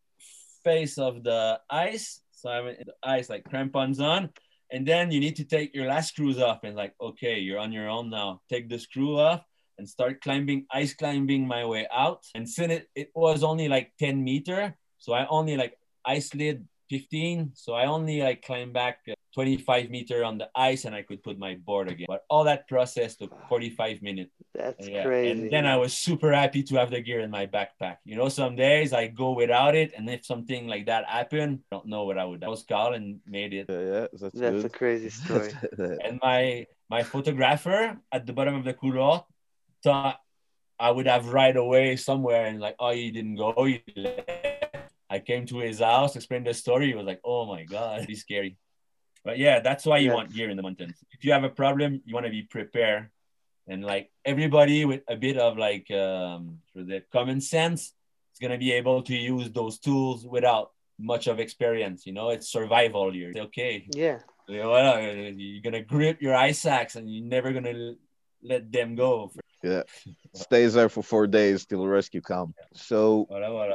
face of the ice. So I'm in the ice, like crampons on. And then you need to take your last screws off and like, okay, you're on your own now. Take the screw off and start climbing, ice climbing my way out. And since it, it was only like 10 meter, so I only like I slid 15. So I only like climbed back uh, 25 meter on the ice and I could put my board again. But all that process took 45 minutes. That's Yeah. crazy. And then I was super happy to have the gear in my backpack. You know, some days I go without it, and if something like that happened, I don't know what I would. I was called and made it. Yeah, yeah, that's, That's good. a crazy story. [laughs] And my my photographer at the bottom of the couloir thought I would have right away somewhere and like, oh, you didn't go, you left. I came to his house, explained the story. He was like, oh my god, [laughs] it's scary. But yeah, that's why you Yeah. want gear in the mountains. If you have a problem, you want to be prepared. And like everybody with a bit of like um, for the common sense is gonna be able to use those tools without much of experience. You know, it's survival. You're okay. Yeah. You're gonna grip your ice axe and you're never gonna let them go. Yeah. [laughs] Stays there for four days till rescue come. So, Voilà, voilà.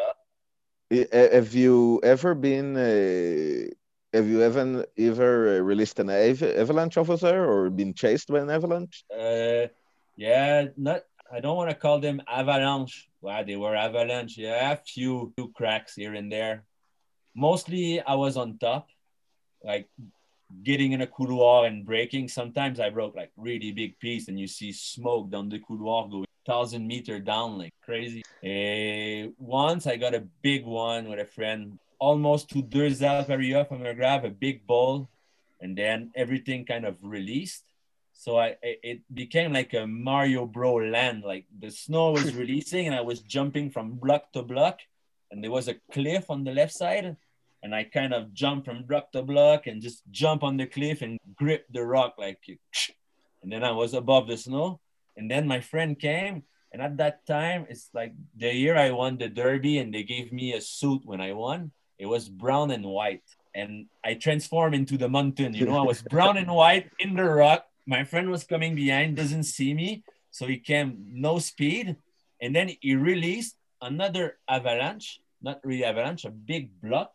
Have you ever been? Uh, have you ever ever uh, released an av- avalanche officer or been chased by an avalanche? Uh, yeah, not. I don't want to call them avalanche. Wow, they were avalanche. Yeah, a few, few cracks here and there. Mostly, I was on top, like getting in a couloir and breaking. Sometimes I broke like really big piece, and you see smoke down the couloir going thousand meter down, like crazy. Eh, once I got a big one with a friend, almost to deux area from a grab, a big ball, and then everything kind of released. So I it it became like a Mario Bro land. Like the snow was [laughs] releasing, and I was jumping from block to block, and there was a cliff on the left side, and I kind of jumped from block to block and just jump on the cliff and grip the rock like, and then I was above the snow, and then my friend came, and at that time it's like the year I won the derby, and they gave me a suit when I won. It was brown and white, and I transformed into the mountain. You know, I was brown and white in the rock. My friend was coming behind, doesn't see me, so he came no speed, and then he released another avalanche, not really avalanche, a big block,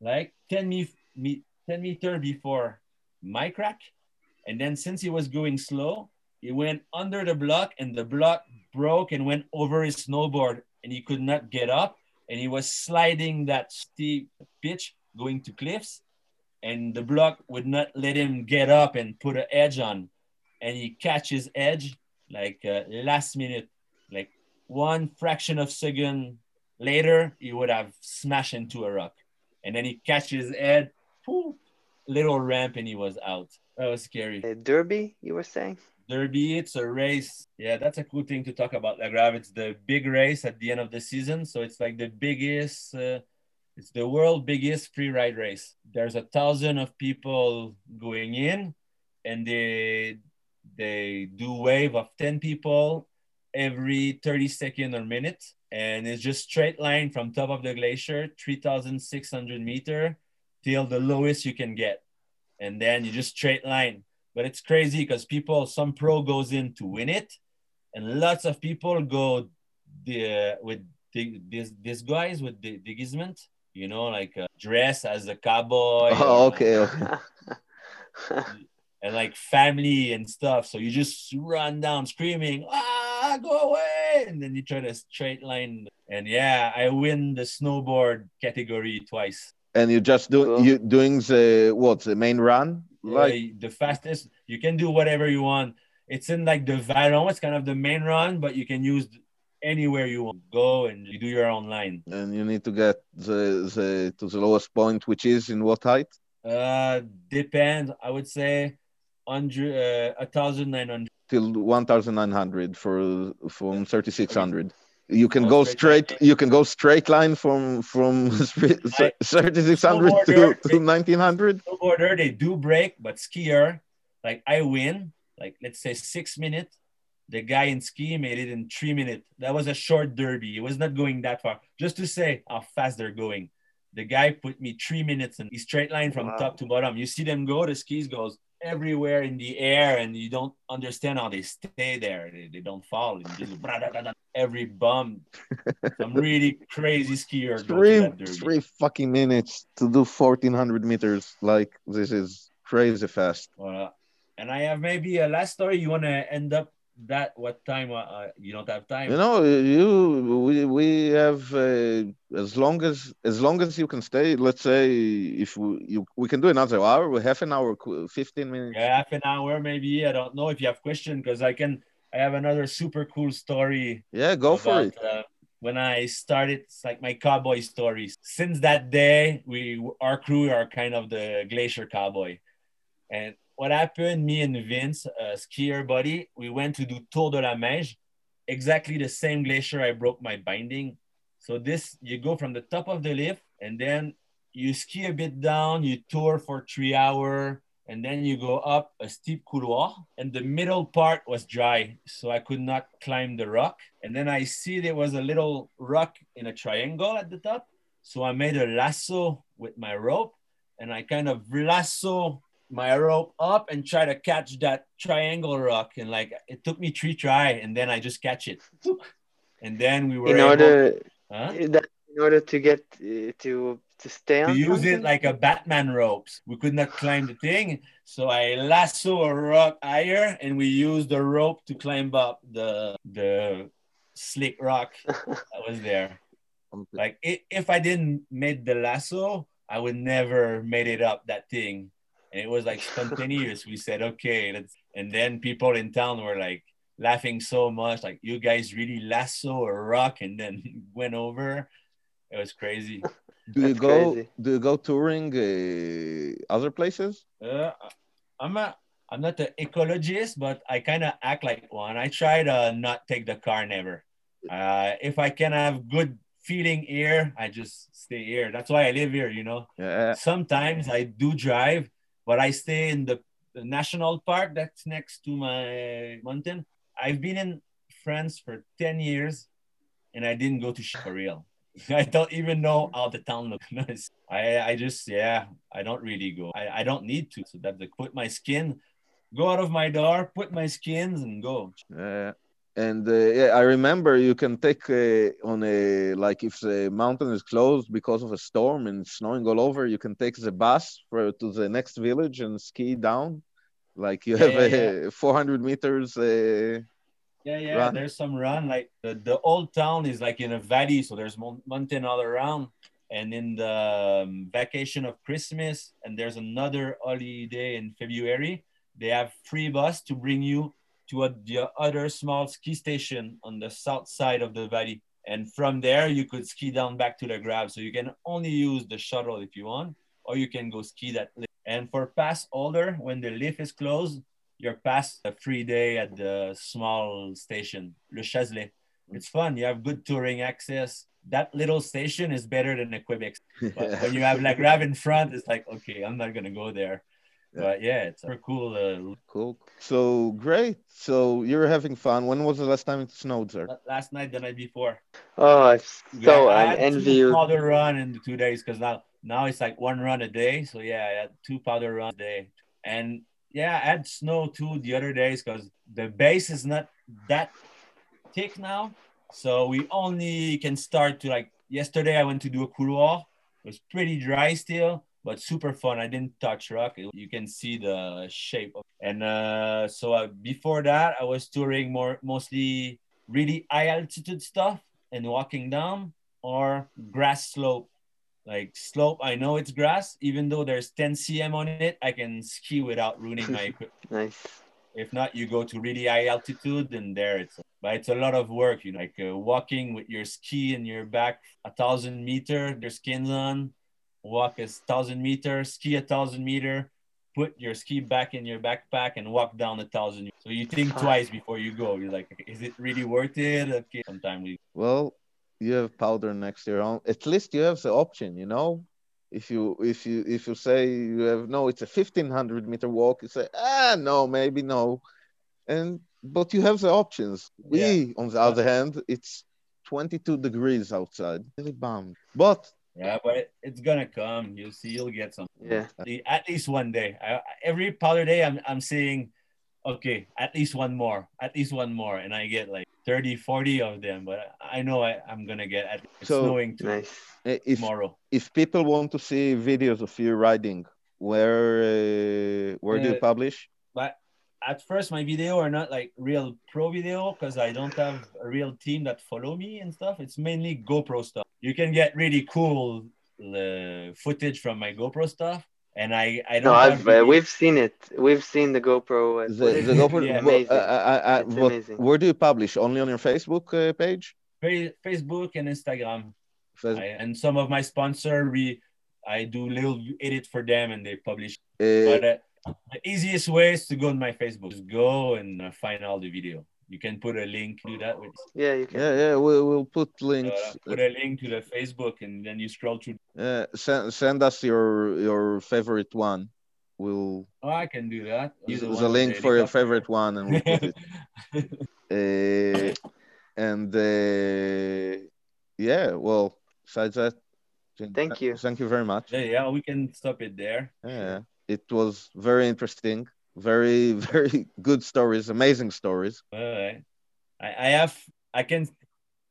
like 10, me, me, 10 meter before my crack. And then since he was going slow, he went under the block and the block broke and went over his snowboard and he could not get up. And he was sliding that steep pitch going to cliffs and the block would not let him get up and put an edge on. And he catches edge like uh, last minute, like one fraction of second later, he would have smashed into a rock. And then he catches head, little ramp, and he was out. That was scary. Uh, Derby, you were saying? Derby, it's a race. Yeah, that's a cool thing to talk about. La Grave, it's the big race at the end of the season. So it's like the biggest, uh, it's the world biggest free ride race. There's a thousand of people going in, and they they do wave of 10 people every 30 second or minute. And it's just straight line from top of the glacier, 3,600 meter till the lowest you can get. And then you just straight line but it's crazy because people some pro goes in to win it and lots of people go the with the, these these guys with the déguisement you know like uh, dress as a cowboy Oh, okay, okay. [laughs] and like family and stuff so you just run down screaming ah go away and then you try to straight line and yeah i win the snowboard category twice And you just do Cool. you doing the what the main run? Like the fastest you can do whatever you want. It's in like the vallon it's kind of the main run but you can use anywhere you want. To go and you do your own line. And you need to get the, the to the lowest point, which is in what height? uh depends. I would say 100 uh, 1900 Till one thousand nine hundred for from thirty six hundred. You can Go straight straight. You can go straight line from from [laughs] [laughs] thirty six hundred to Snowboarder, to nineteen hundred. snowboarder they do break but skier like i win like let's say six minutes. The guy in ski made it in three minutes. That was a short derby. It was not going that far. Just to say how fast they're going. The guy put me three minutes in. He straight line from Wow. top to bottom. You see them go the skis goes everywhere in the air and you don't understand how they stay there they, they don't fall and just bra-da-da-da. every bump [laughs] some really crazy skier Three three fucking minutes to do fourteen hundred meters. Like this is crazy fast. Voilà. And I have maybe a last story. You want to end up that what time uh, uh, you don't have time? You know, you we we have uh, as long as as long as you can stay. Let's say if we you we can do another hour, we half an hour, fifteen minutes. Yeah, half an hour maybe. I don't know if you have question because I can. I have another super cool story. Yeah, go for it. Uh, when I started, it's like my cowboy stories. Since that day, we our crew are kind of the glacier cowboy. And what happened? Me and Vince, a skier buddy, we went to do Tour de la Meije, exactly the same glacier I broke my binding. So this, you go from the top of the lift, and then you ski a bit down, you tour for three hour, and then you go up a steep couloir and the middle part was dry so i could not climb the rock and then i see there was a little rock in a triangle at the top so i made a lasso with my rope and i kind of lasso my rope up and try to catch that triangle rock and like it took me three try and then i just catch it and then we were In able- order, Huh? that, in order to get uh, to to stay to on use it like a Batman ropes. We could not climb the thing, so I lasso a rock higher, and we used the rope to climb up the the slick rock [laughs] that was there. Like i if I didn't made the lasso, I would never made it up that thing. And it was like spontaneous. we said, okay, let's. And then people in town were like laughing so much, like you guys really lasso a rock and then [laughs] went over. It was crazy. Do you go? crazy. Do you go touring uh, other places? Uh, I'm a I'm not an ecologist, but I kind of act like one. I try to not take the car never. Uh, if I can have good feeling here, I just stay here. That's why I live here. You know. Yeah. Sometimes I do drive, but I stay in the, national park that's next to my mountain. I've been in France for ten years, and I didn't go to sh- [laughs] I don't even know how the town looks. [laughs] I, I just, yeah, I don't really go. I, I don't need to. So that's the put my skin, go out of my door, put my skins and go. Yeah. And uh, yeah, I remember you can take uh, on a like if the mountain is closed because of a storm and snowing all over, you can take the bus for to the next village and ski down. Like you Yeah, have yeah, a 400 meters. Uh, Yeah, yeah. Run. There's some run. Like the, the old town is like in a valley, so there's mountain all around. And in the um, vacation of Christmas, and there's another holiday in February, they have free bus to bring you to the other small ski station on the south side of the valley. And from there, you could ski down back to the Grave. So you can only use the shuttle if you want, or you can go ski that lift. And for pass holder, when the lift is closed, you're past a free day at the small station, Le Chazelet. It's fun. You have good touring access. That little station is better than the Quebec. [laughs] But when you have La Grave in front, it's like, okay, I'm not gonna go there. Yeah. But yeah, it's super cool. Uh, cool. So great. So you're having fun. When was the last time it snowed sir? last night, the night before. Oh, so Yeah, I I had envy two you. powder run in the two days because now now it's like one run a day. So yeah, I had two powder runs a day, and yeah, I had snow too the other days because the base is not that thick now. So we only can start to like yesterday. I went to do a couloir. It was pretty dry still, but super fun. I didn't touch rock. You can see the shape. Of, and uh, so uh, before that, I was touring more mostly really high altitude stuff and walking down or grass slope. Like slope, I know it's grass. Even though there's 10 cm on it, I can ski without ruining my [laughs] equipment. Nice. If not, you go to really high altitude, and there it's. But it's a lot of work, you know, like uh, walking with your ski in your back a thousand meter, your skins on, walk a thousand meter, ski a thousand meter, put your ski back in your backpack, and walk down a thousand. So you think twice before you go. You're like, is it really worth it? Okay, sometimes we. Well, you have powder next year on. At least you have the option, you know. If you if you if you say you have no, it's a fifteen hundred meter walk. You say ah no, maybe no, and but you have the options. We on the other hand, it's twenty two degrees outside. Really bummed, but Yeah, but it, it's gonna come. You'll see. You'll get some. Yeah. The- At least one day. I, every powder day, I'm I'm saying, okay, at least one more, at least one more, and I get like 30, 40 of them. But I know I, I'm gonna get. At, it's So- snowing too Nice. uh, if tomorrow. if people want to see videos of you riding, where uh, where do you Uh, publish? But at first my video are not like real pro video because I don't have a real team that follow me and stuff. It's mainly GoPro stuff. You can get really cool uh, footage from my GoPro stuff, and I I don't. No, have I've uh, we've seen it. We've seen the GoPro. [laughs] uh, The, the GoPro, Yeah, amazing. uh, uh, uh, It's what- amazing. where do you publish? Only on your Facebook uh, page? Fa- Facebook and Instagram. Face- I, and some of my sponsor we I do little edit for them and they publish. uh, But uh, the easiest way is to go on my Facebook. Just go and uh, find all the video. You can put a link to that with yeah, you can. yeah, yeah, we'll, we'll put links. uh, put a link to the Facebook and then you scroll through. Uh, send, send us your your favorite one. We'll Oh, I can do that. Use the, the link for your favorite one, and we'll put it. Uh, [laughs] and uh, yeah, well, besides that, Thank you. Thank you very much. yeah, yeah, we can stop it there. Yeah, it was very interesting. Very, [laughs] very good stories, amazing stories. All right. I, I have I can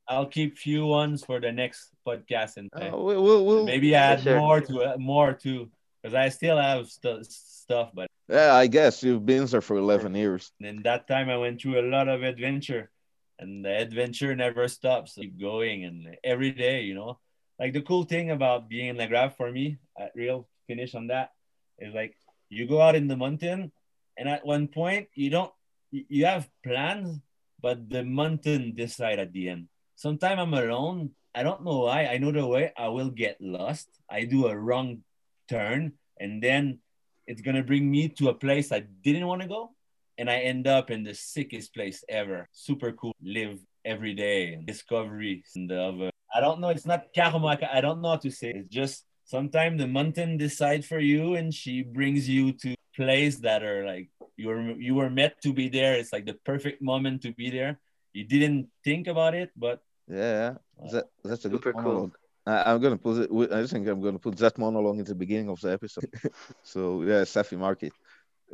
I'll keep few ones for the next podcast and Uh, we, we'll, we'll, maybe add sure. more to it, more too, because I still have stu- stuff. But yeah, I guess you've been there for 11 years. in that time, I went through a lot of adventure, and the adventure never stops. Keep going, and every day, you know, like the cool thing about being in the Grave for me, at real finish on that, is like you go out in the mountain, and at one point you don't, you have plans, but the mountain decide at the end. Sometimes I'm alone. I don't know why. I know the way. I will get lost. I do a wrong turn, and then it's gonna bring me to a place I didn't want to go, and I end up in the sickest place ever. Super cool. Live every day. Discovery. And of uh, I don't know. It's not karma. I don't know how to say. It's just sometimes the mountain decide for you, and she brings you to place that are like you were you were meant to be there. It's like the perfect moment to be there. You didn't think about it, but Yeah, that, that's a good Super cool. monologue. I, I'm gonna put it. I think I'm gonna put that monologue in the beginning of the episode. [laughs] so yeah, Safi Market.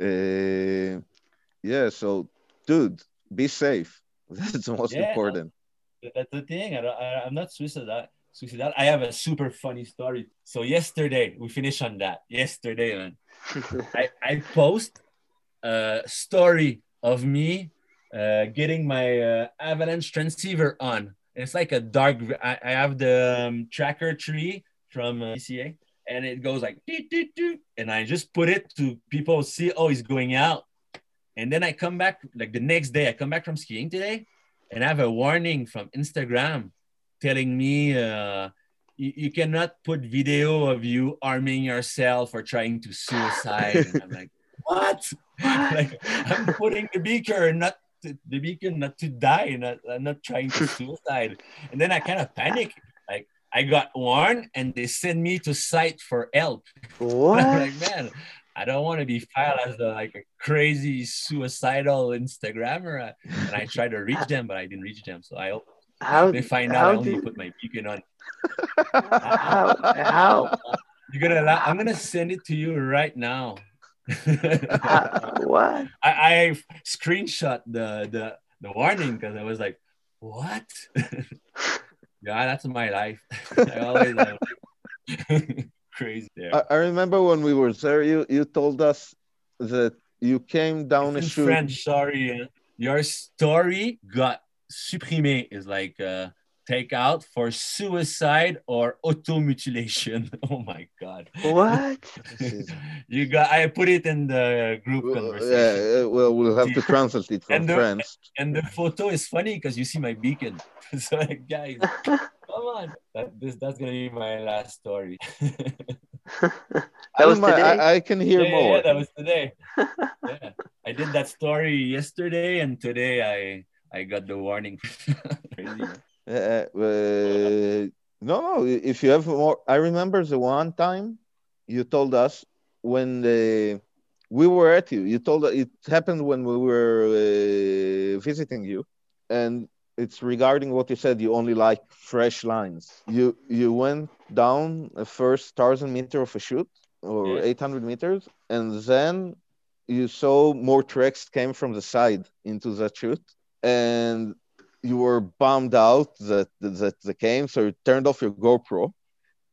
Uh, yeah. So, dude, be safe. [laughs] That's the most Yeah. important. that's the thing. I don't, I, I'm not suicidal. Suicidal. I have a super funny story. So yesterday we finished on that. Yesterday, man. [laughs] I, I post a story of me uh, getting my uh, avalanche transceiver on. It's like a dark. I, I have the um, tracker tree from uh, and it goes like doot, doot, doot, and I just put it to people see. Oh, he's going out, and then I come back like the next day. I come back from skiing today, and I have a warning from Instagram telling me. Uh, you, you cannot put video of you arming yourself or trying to suicide. and I'm like, [laughs] what? like I'm putting the beaker, not to, the beacon, not to die, not I'm not trying to suicide. And then I kind of panic. Like I got warned, and they send me to site for help. [laughs] what? I'm like, man, I don't want to be filed as a, like a crazy suicidal Instagrammer. And I tried to reach them, but I didn't reach them. So I hope How? they find how out I only did- put my beacon on. how? How? You're gonna. la- I'm gonna send it to you right now. how [laughs] what? I, I screenshot the the the warning because I was like, what? [laughs] yeah, that's my life. [laughs] I always uh, crazy there. I, I remember when we were there, you you told us that you came down a in chute. French, sorry. uh, Your story got supprimé is like uh, take out for suicide or automutilation. [laughs] Oh my god. What? [laughs] you got I put it in the group Well, conversation. yeah, well, we'll have to [laughs] translate it from And the- French. And the photo is funny because you see my beacon. so like guys, come on. That this that's gonna be my last story. That was I, don't today? I, I can hear yeah, more. yeah, that was today. yeah. I did that story yesterday and today I I got the warning. [laughs] Uh, uh, no, no. If you have more, I remember the one time you told us when the, we were at you. You told it happened when we were uh, visiting you, and it's regarding what you said. You only like fresh lines. You you went down the first thousand meter of a chute or Yeah. eight hundred meters, and then you saw more tracks came from the side into that chute, and you were bummed out that that they came, so you turned off your GoPro,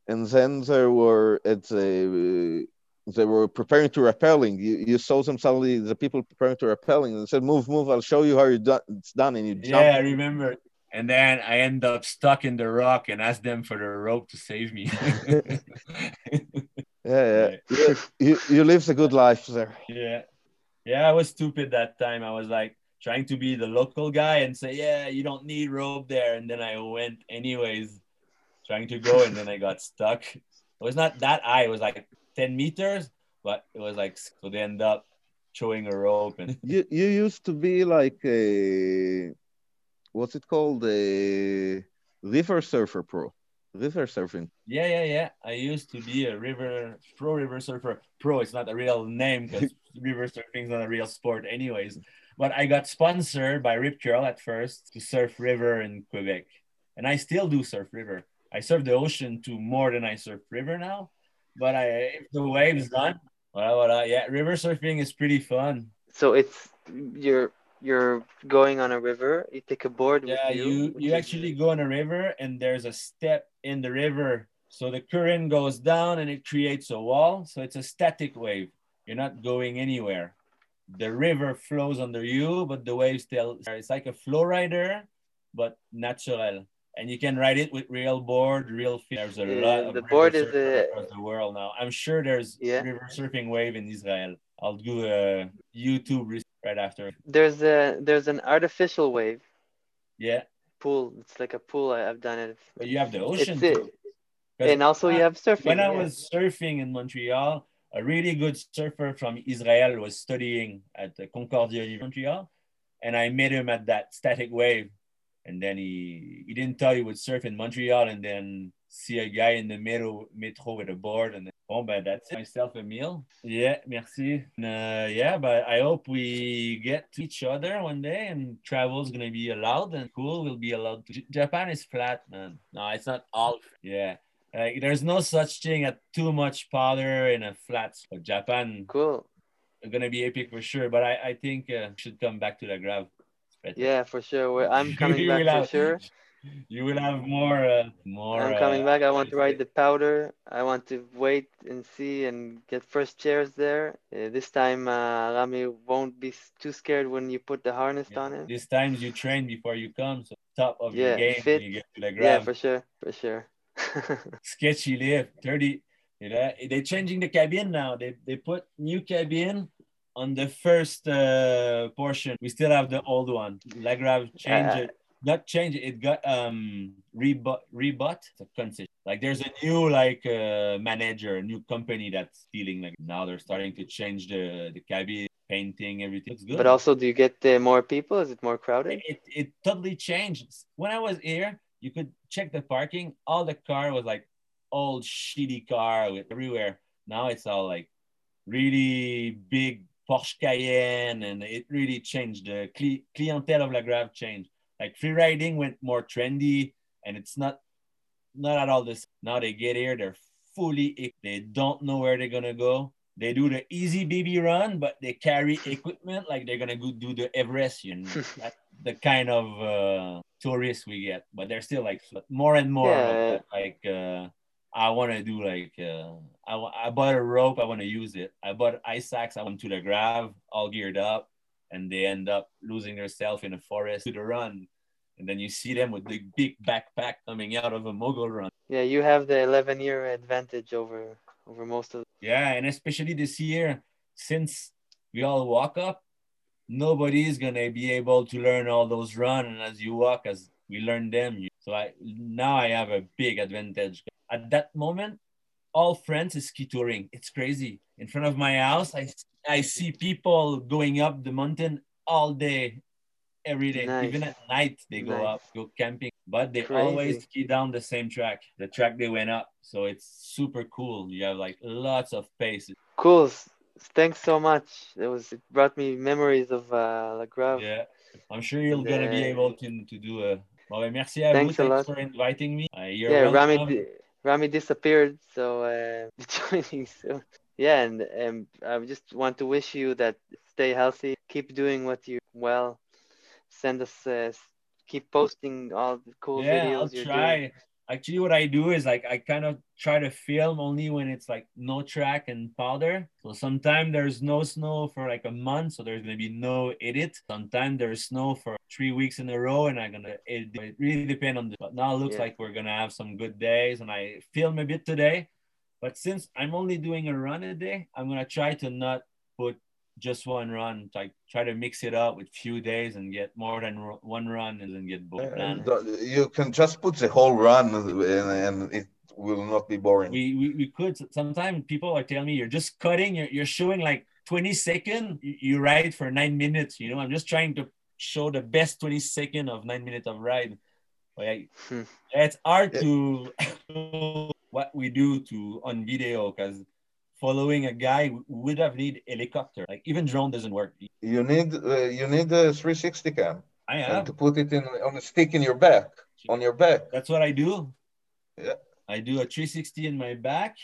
and then there were at the they were preparing to rappelling. You, you saw them suddenly, the people preparing to rappelling, and said, "Move, move! I'll show you how you do- it's done." And you jump. Yeah, I remember. And then I end up stuck in the rock and ask them for the rope to save me. [laughs] Yeah, yeah. You, you, you lived a good life there. yeah. Yeah, I was stupid that time. I was like trying to be the local guy and say, Yeah, you don't need rope there. And then I went anyways, trying to go, and then I got stuck. It was not that high, it was like 10 meters, but it was like so they end up throwing a rope and You you used to be like a what's it called a river surfer pro, river surfing. Yeah, yeah, yeah. I used to be a river pro river surfer. Pro, it's not a real name because [laughs] river surfing is not a real sport, anyways. But I got sponsored by Rip Curl at first to surf river in Quebec, and I still do surf river. I surf the ocean to more than I surf river now. But I, if the waves gone, well, well, uh, yeah, river surfing is pretty fun. So it's you're you're going on a river. You take a board Yeah, with you. you you actually go on a river and there's a step in the river. So the current goes down and it creates a wall. So it's a static wave. You're not going anywhere. The river flows under you, but the wave still it's like a FlowRider, but natural. And you can ride it with real board, real feet. There's a Yeah, lot of the board is a- across the world now. I'm sure there's Yeah. river surfing wave in Israel. I'll do a YouTube right after. There's a there's an artificial wave Yeah, pool. It's like a pool. I, I've done it. but you have the ocean It's it. And also you have surfing. when I yeah. was surfing in Montreal, a really good surfer from Israel was studying at the Concordia University Montreal, and I met him at that static wave. And then he he didn't tell he would surf in Montreal, and then see a guy in the metro metro with a board, and then, oh, but that's it. myself a meal. Yeah, merci. And, uh, yeah, but I hope we get to each other one day, and travel is gonna be allowed and cool. We'll be allowed. To. Japan is flat, man. No, it's not all. Yeah. Like there's no such thing as too much powder in a flat. But Japan cool. gonna be epic for sure. But I, I think uh, should come back to the better. Yeah, for sure. I'm [laughs] coming back for have- sure. [laughs] You will have more, uh, more. I'm coming uh, back. I want to ride the powder. I want to wait and see and get first chairs there. Uh, this time, uh, Rami won't be too scared when you put the harness Yeah. on him. These times you train before you come, so top of Yeah, your game fit. when you get to the Yeah, for sure, for sure. Sketchy lift 30 you know they're changing the cabin now. They, they put new cabin on the first uh, portion. We still have the old one. La Grave changed Uh, it not change it. It got um concession. Like there's a new like uh, manager a new company that's feeling like now they're starting to change the the cabin painting everything. Good. But also, do you get uh, more people? Is it more crowded? it, it totally changed. When I was here, you could check the parking. All the car was like old shitty car with everywhere. Now it's all like really big Porsche Cayenne, and it really changed. The cli- clientele of La Grave changed. Like free riding went more trendy, and it's not not at all this. Now they get here, they're fully. They don't know where they're gonna go. They do the easy baby run, but they carry equipment like they're gonna go do the Everest. You know, [laughs] That's the kind of uh, tourists we get. But they're still like more and more Yeah. like uh, I want to do like uh, I, I bought a rope. I want to use it. I bought ice axes. I went to the grave, all geared up, and they end up losing themselves in a forest to the run. And then you see them with the big backpack coming out of a mogul run. Yeah, you have the 11 year advantage over over most of. Yeah, and especially this year, since we all walk up, nobody is gonna be able to learn all those run. And as you walk, as we learn them, so I now I have a big advantage. At that moment, all friends is ski touring. It's crazy. In front of my house, I I see people going up the mountain all day, every day. Nice. Even at night, they go Nice. up, go camping. But they Crazy. always ski down the same track, the track they went up. So it's super cool. You have like lots of pace. Cool. Thanks so much. It was it brought me memories of uh, La Grave. Yeah, I'm sure you're gonna be able to to do a. Well, merci à Thanks a vous. lot. Thanks for inviting me. Uh, yeah, Rami, welcome. Rami disappeared, so uh, [laughs] joining soon. Yeah, and um, I just want to wish you that stay healthy, keep doing what you well. Send us, uh, keep posting all the cool yeah, videos I'll try. doing. actually what I do is like I kind of try to film only when it's like no track and powder. So sometimes there's no snow for like a month, so there's gonna be no edit. Sometimes there's snow for three weeks in a row, and I'm gonna edit. It really depends on the. But now it looks Yeah. like we're gonna have some good days, and I film a bit today. But since I'm only doing a run a day, I'm gonna try to not put just one run. Like try to mix it up with few days and get more than ro- one run and then get both. And you can just put the whole run and, and it will not be boring. we, we, we could sometimes people are telling me you're just cutting you're, you're showing like 20 second you, you ride for nine minutes you know i'm just trying to show the best 20 second of nine minutes of ride but I- Hmm. it's hard Yeah. to [laughs] what we do to on video because following a guy would have need helicopter like even drone doesn't work You need uh, you need a 360 cam i and to put it in on a stick in your back on your back. That's what I do. Yeah. I do a 360 in my back,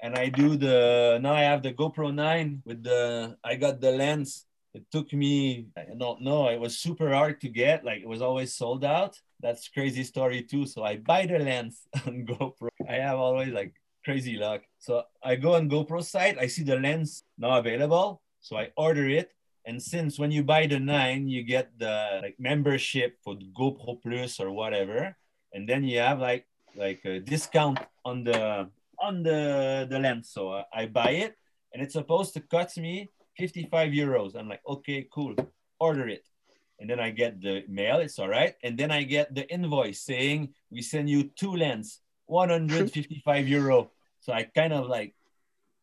and I do the now I have the GoPro 9 with the I got the lens. It took me I don't know. It was super hard to get. Like it was always sold out. That's crazy story too. So I buy the lens [laughs] on GoPro. I have always like crazy luck. So I go on GoPro site. I see the lens now available. So I order it. And since when you buy the nine, you get the like membership for GoPro Plus or whatever, and then you have like like a discount on the on the the lens. So uh, I buy it, and it's supposed to cost me 55 euros. I'm like, okay, cool, order it, and then I get the mail. It's all right, and then I get the invoice saying we send you two lens, 155 euro. So I kind of like,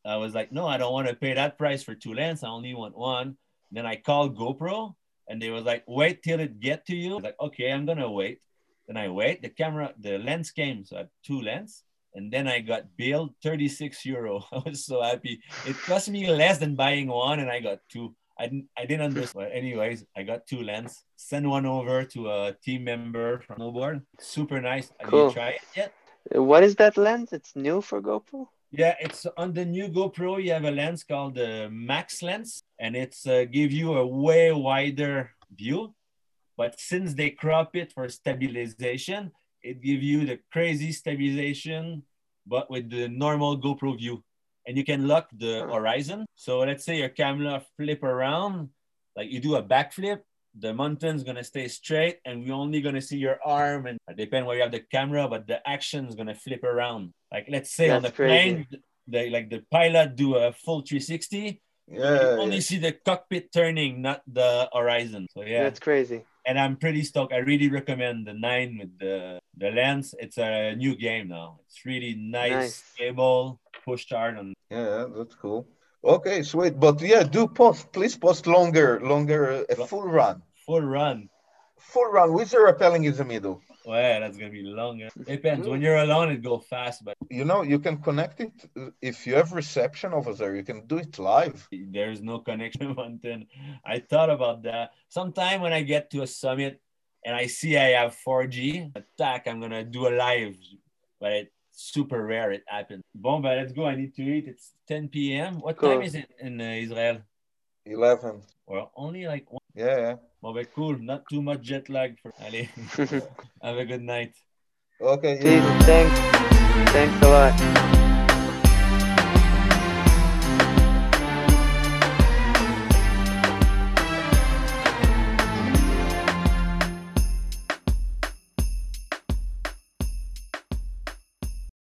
I was like, no, I don't want to pay that price for two lens. I only want one. Then I called GoPro and they was like, wait till it get to you. I was like, okay, I'm gonna wait. Then I wait. The camera, the lens came, so I have two lens. And then I got billed 36 euro. [laughs] I was so happy. It cost me less than buying one, and I got two. I didn't, I didn't understand. Anyways, I got two lens. Send one over to a team member from Snowboard. Super nice. Have Cool. you tried it yet? What is that lens? It's new for GoPro? Yeah, it's on the new GoPro. You have a lens called the Max lens, and it's uh, give you a way wider view. But since they crop it for stabilization, it give you the crazy stabilization, but with the normal GoPro view. And you can lock the horizon. So let's say your camera flip around, like you do a backflip, the mountain's gonna stay straight, and we're only gonna see your arm. And it depend where you have the camera, but the action's gonna flip around. Like let's say on the crazy. plane, the like the pilot do a full 360. Yeah, you only yeah. see the cockpit turning, not the horizon. So yeah, That's crazy. and I'm pretty stoked. I really recommend the nine with the the lens. It's a new game now. It's really nice, Nice. stable, push start, and Yeah, that's cool. Okay, sweet. But yeah, do post. Please post longer, longer, uh, a full run. Full run. Full run with the rappelling in the middle. Well, that's gonna be longer. Depends. When you're alone, it go fast, but You know, you can connect it if you have reception over there. You can do it live. there's no connection [laughs] mountain. I thought about that. Sometime when I get to a summit and I see I have 4G attack, I'm gonna do a live, but it's super rare it happens. Bon, but let's go. I need to eat. It's 10 p.m. What Cool. time is it in uh, Israel? Eleven. Well, only like one. Yeah, yeah. Bon, but cool. Not too much jet lag for Allez. [laughs] Have a good night. Okay. Peace. yeah. Thanks. Thanks a lot.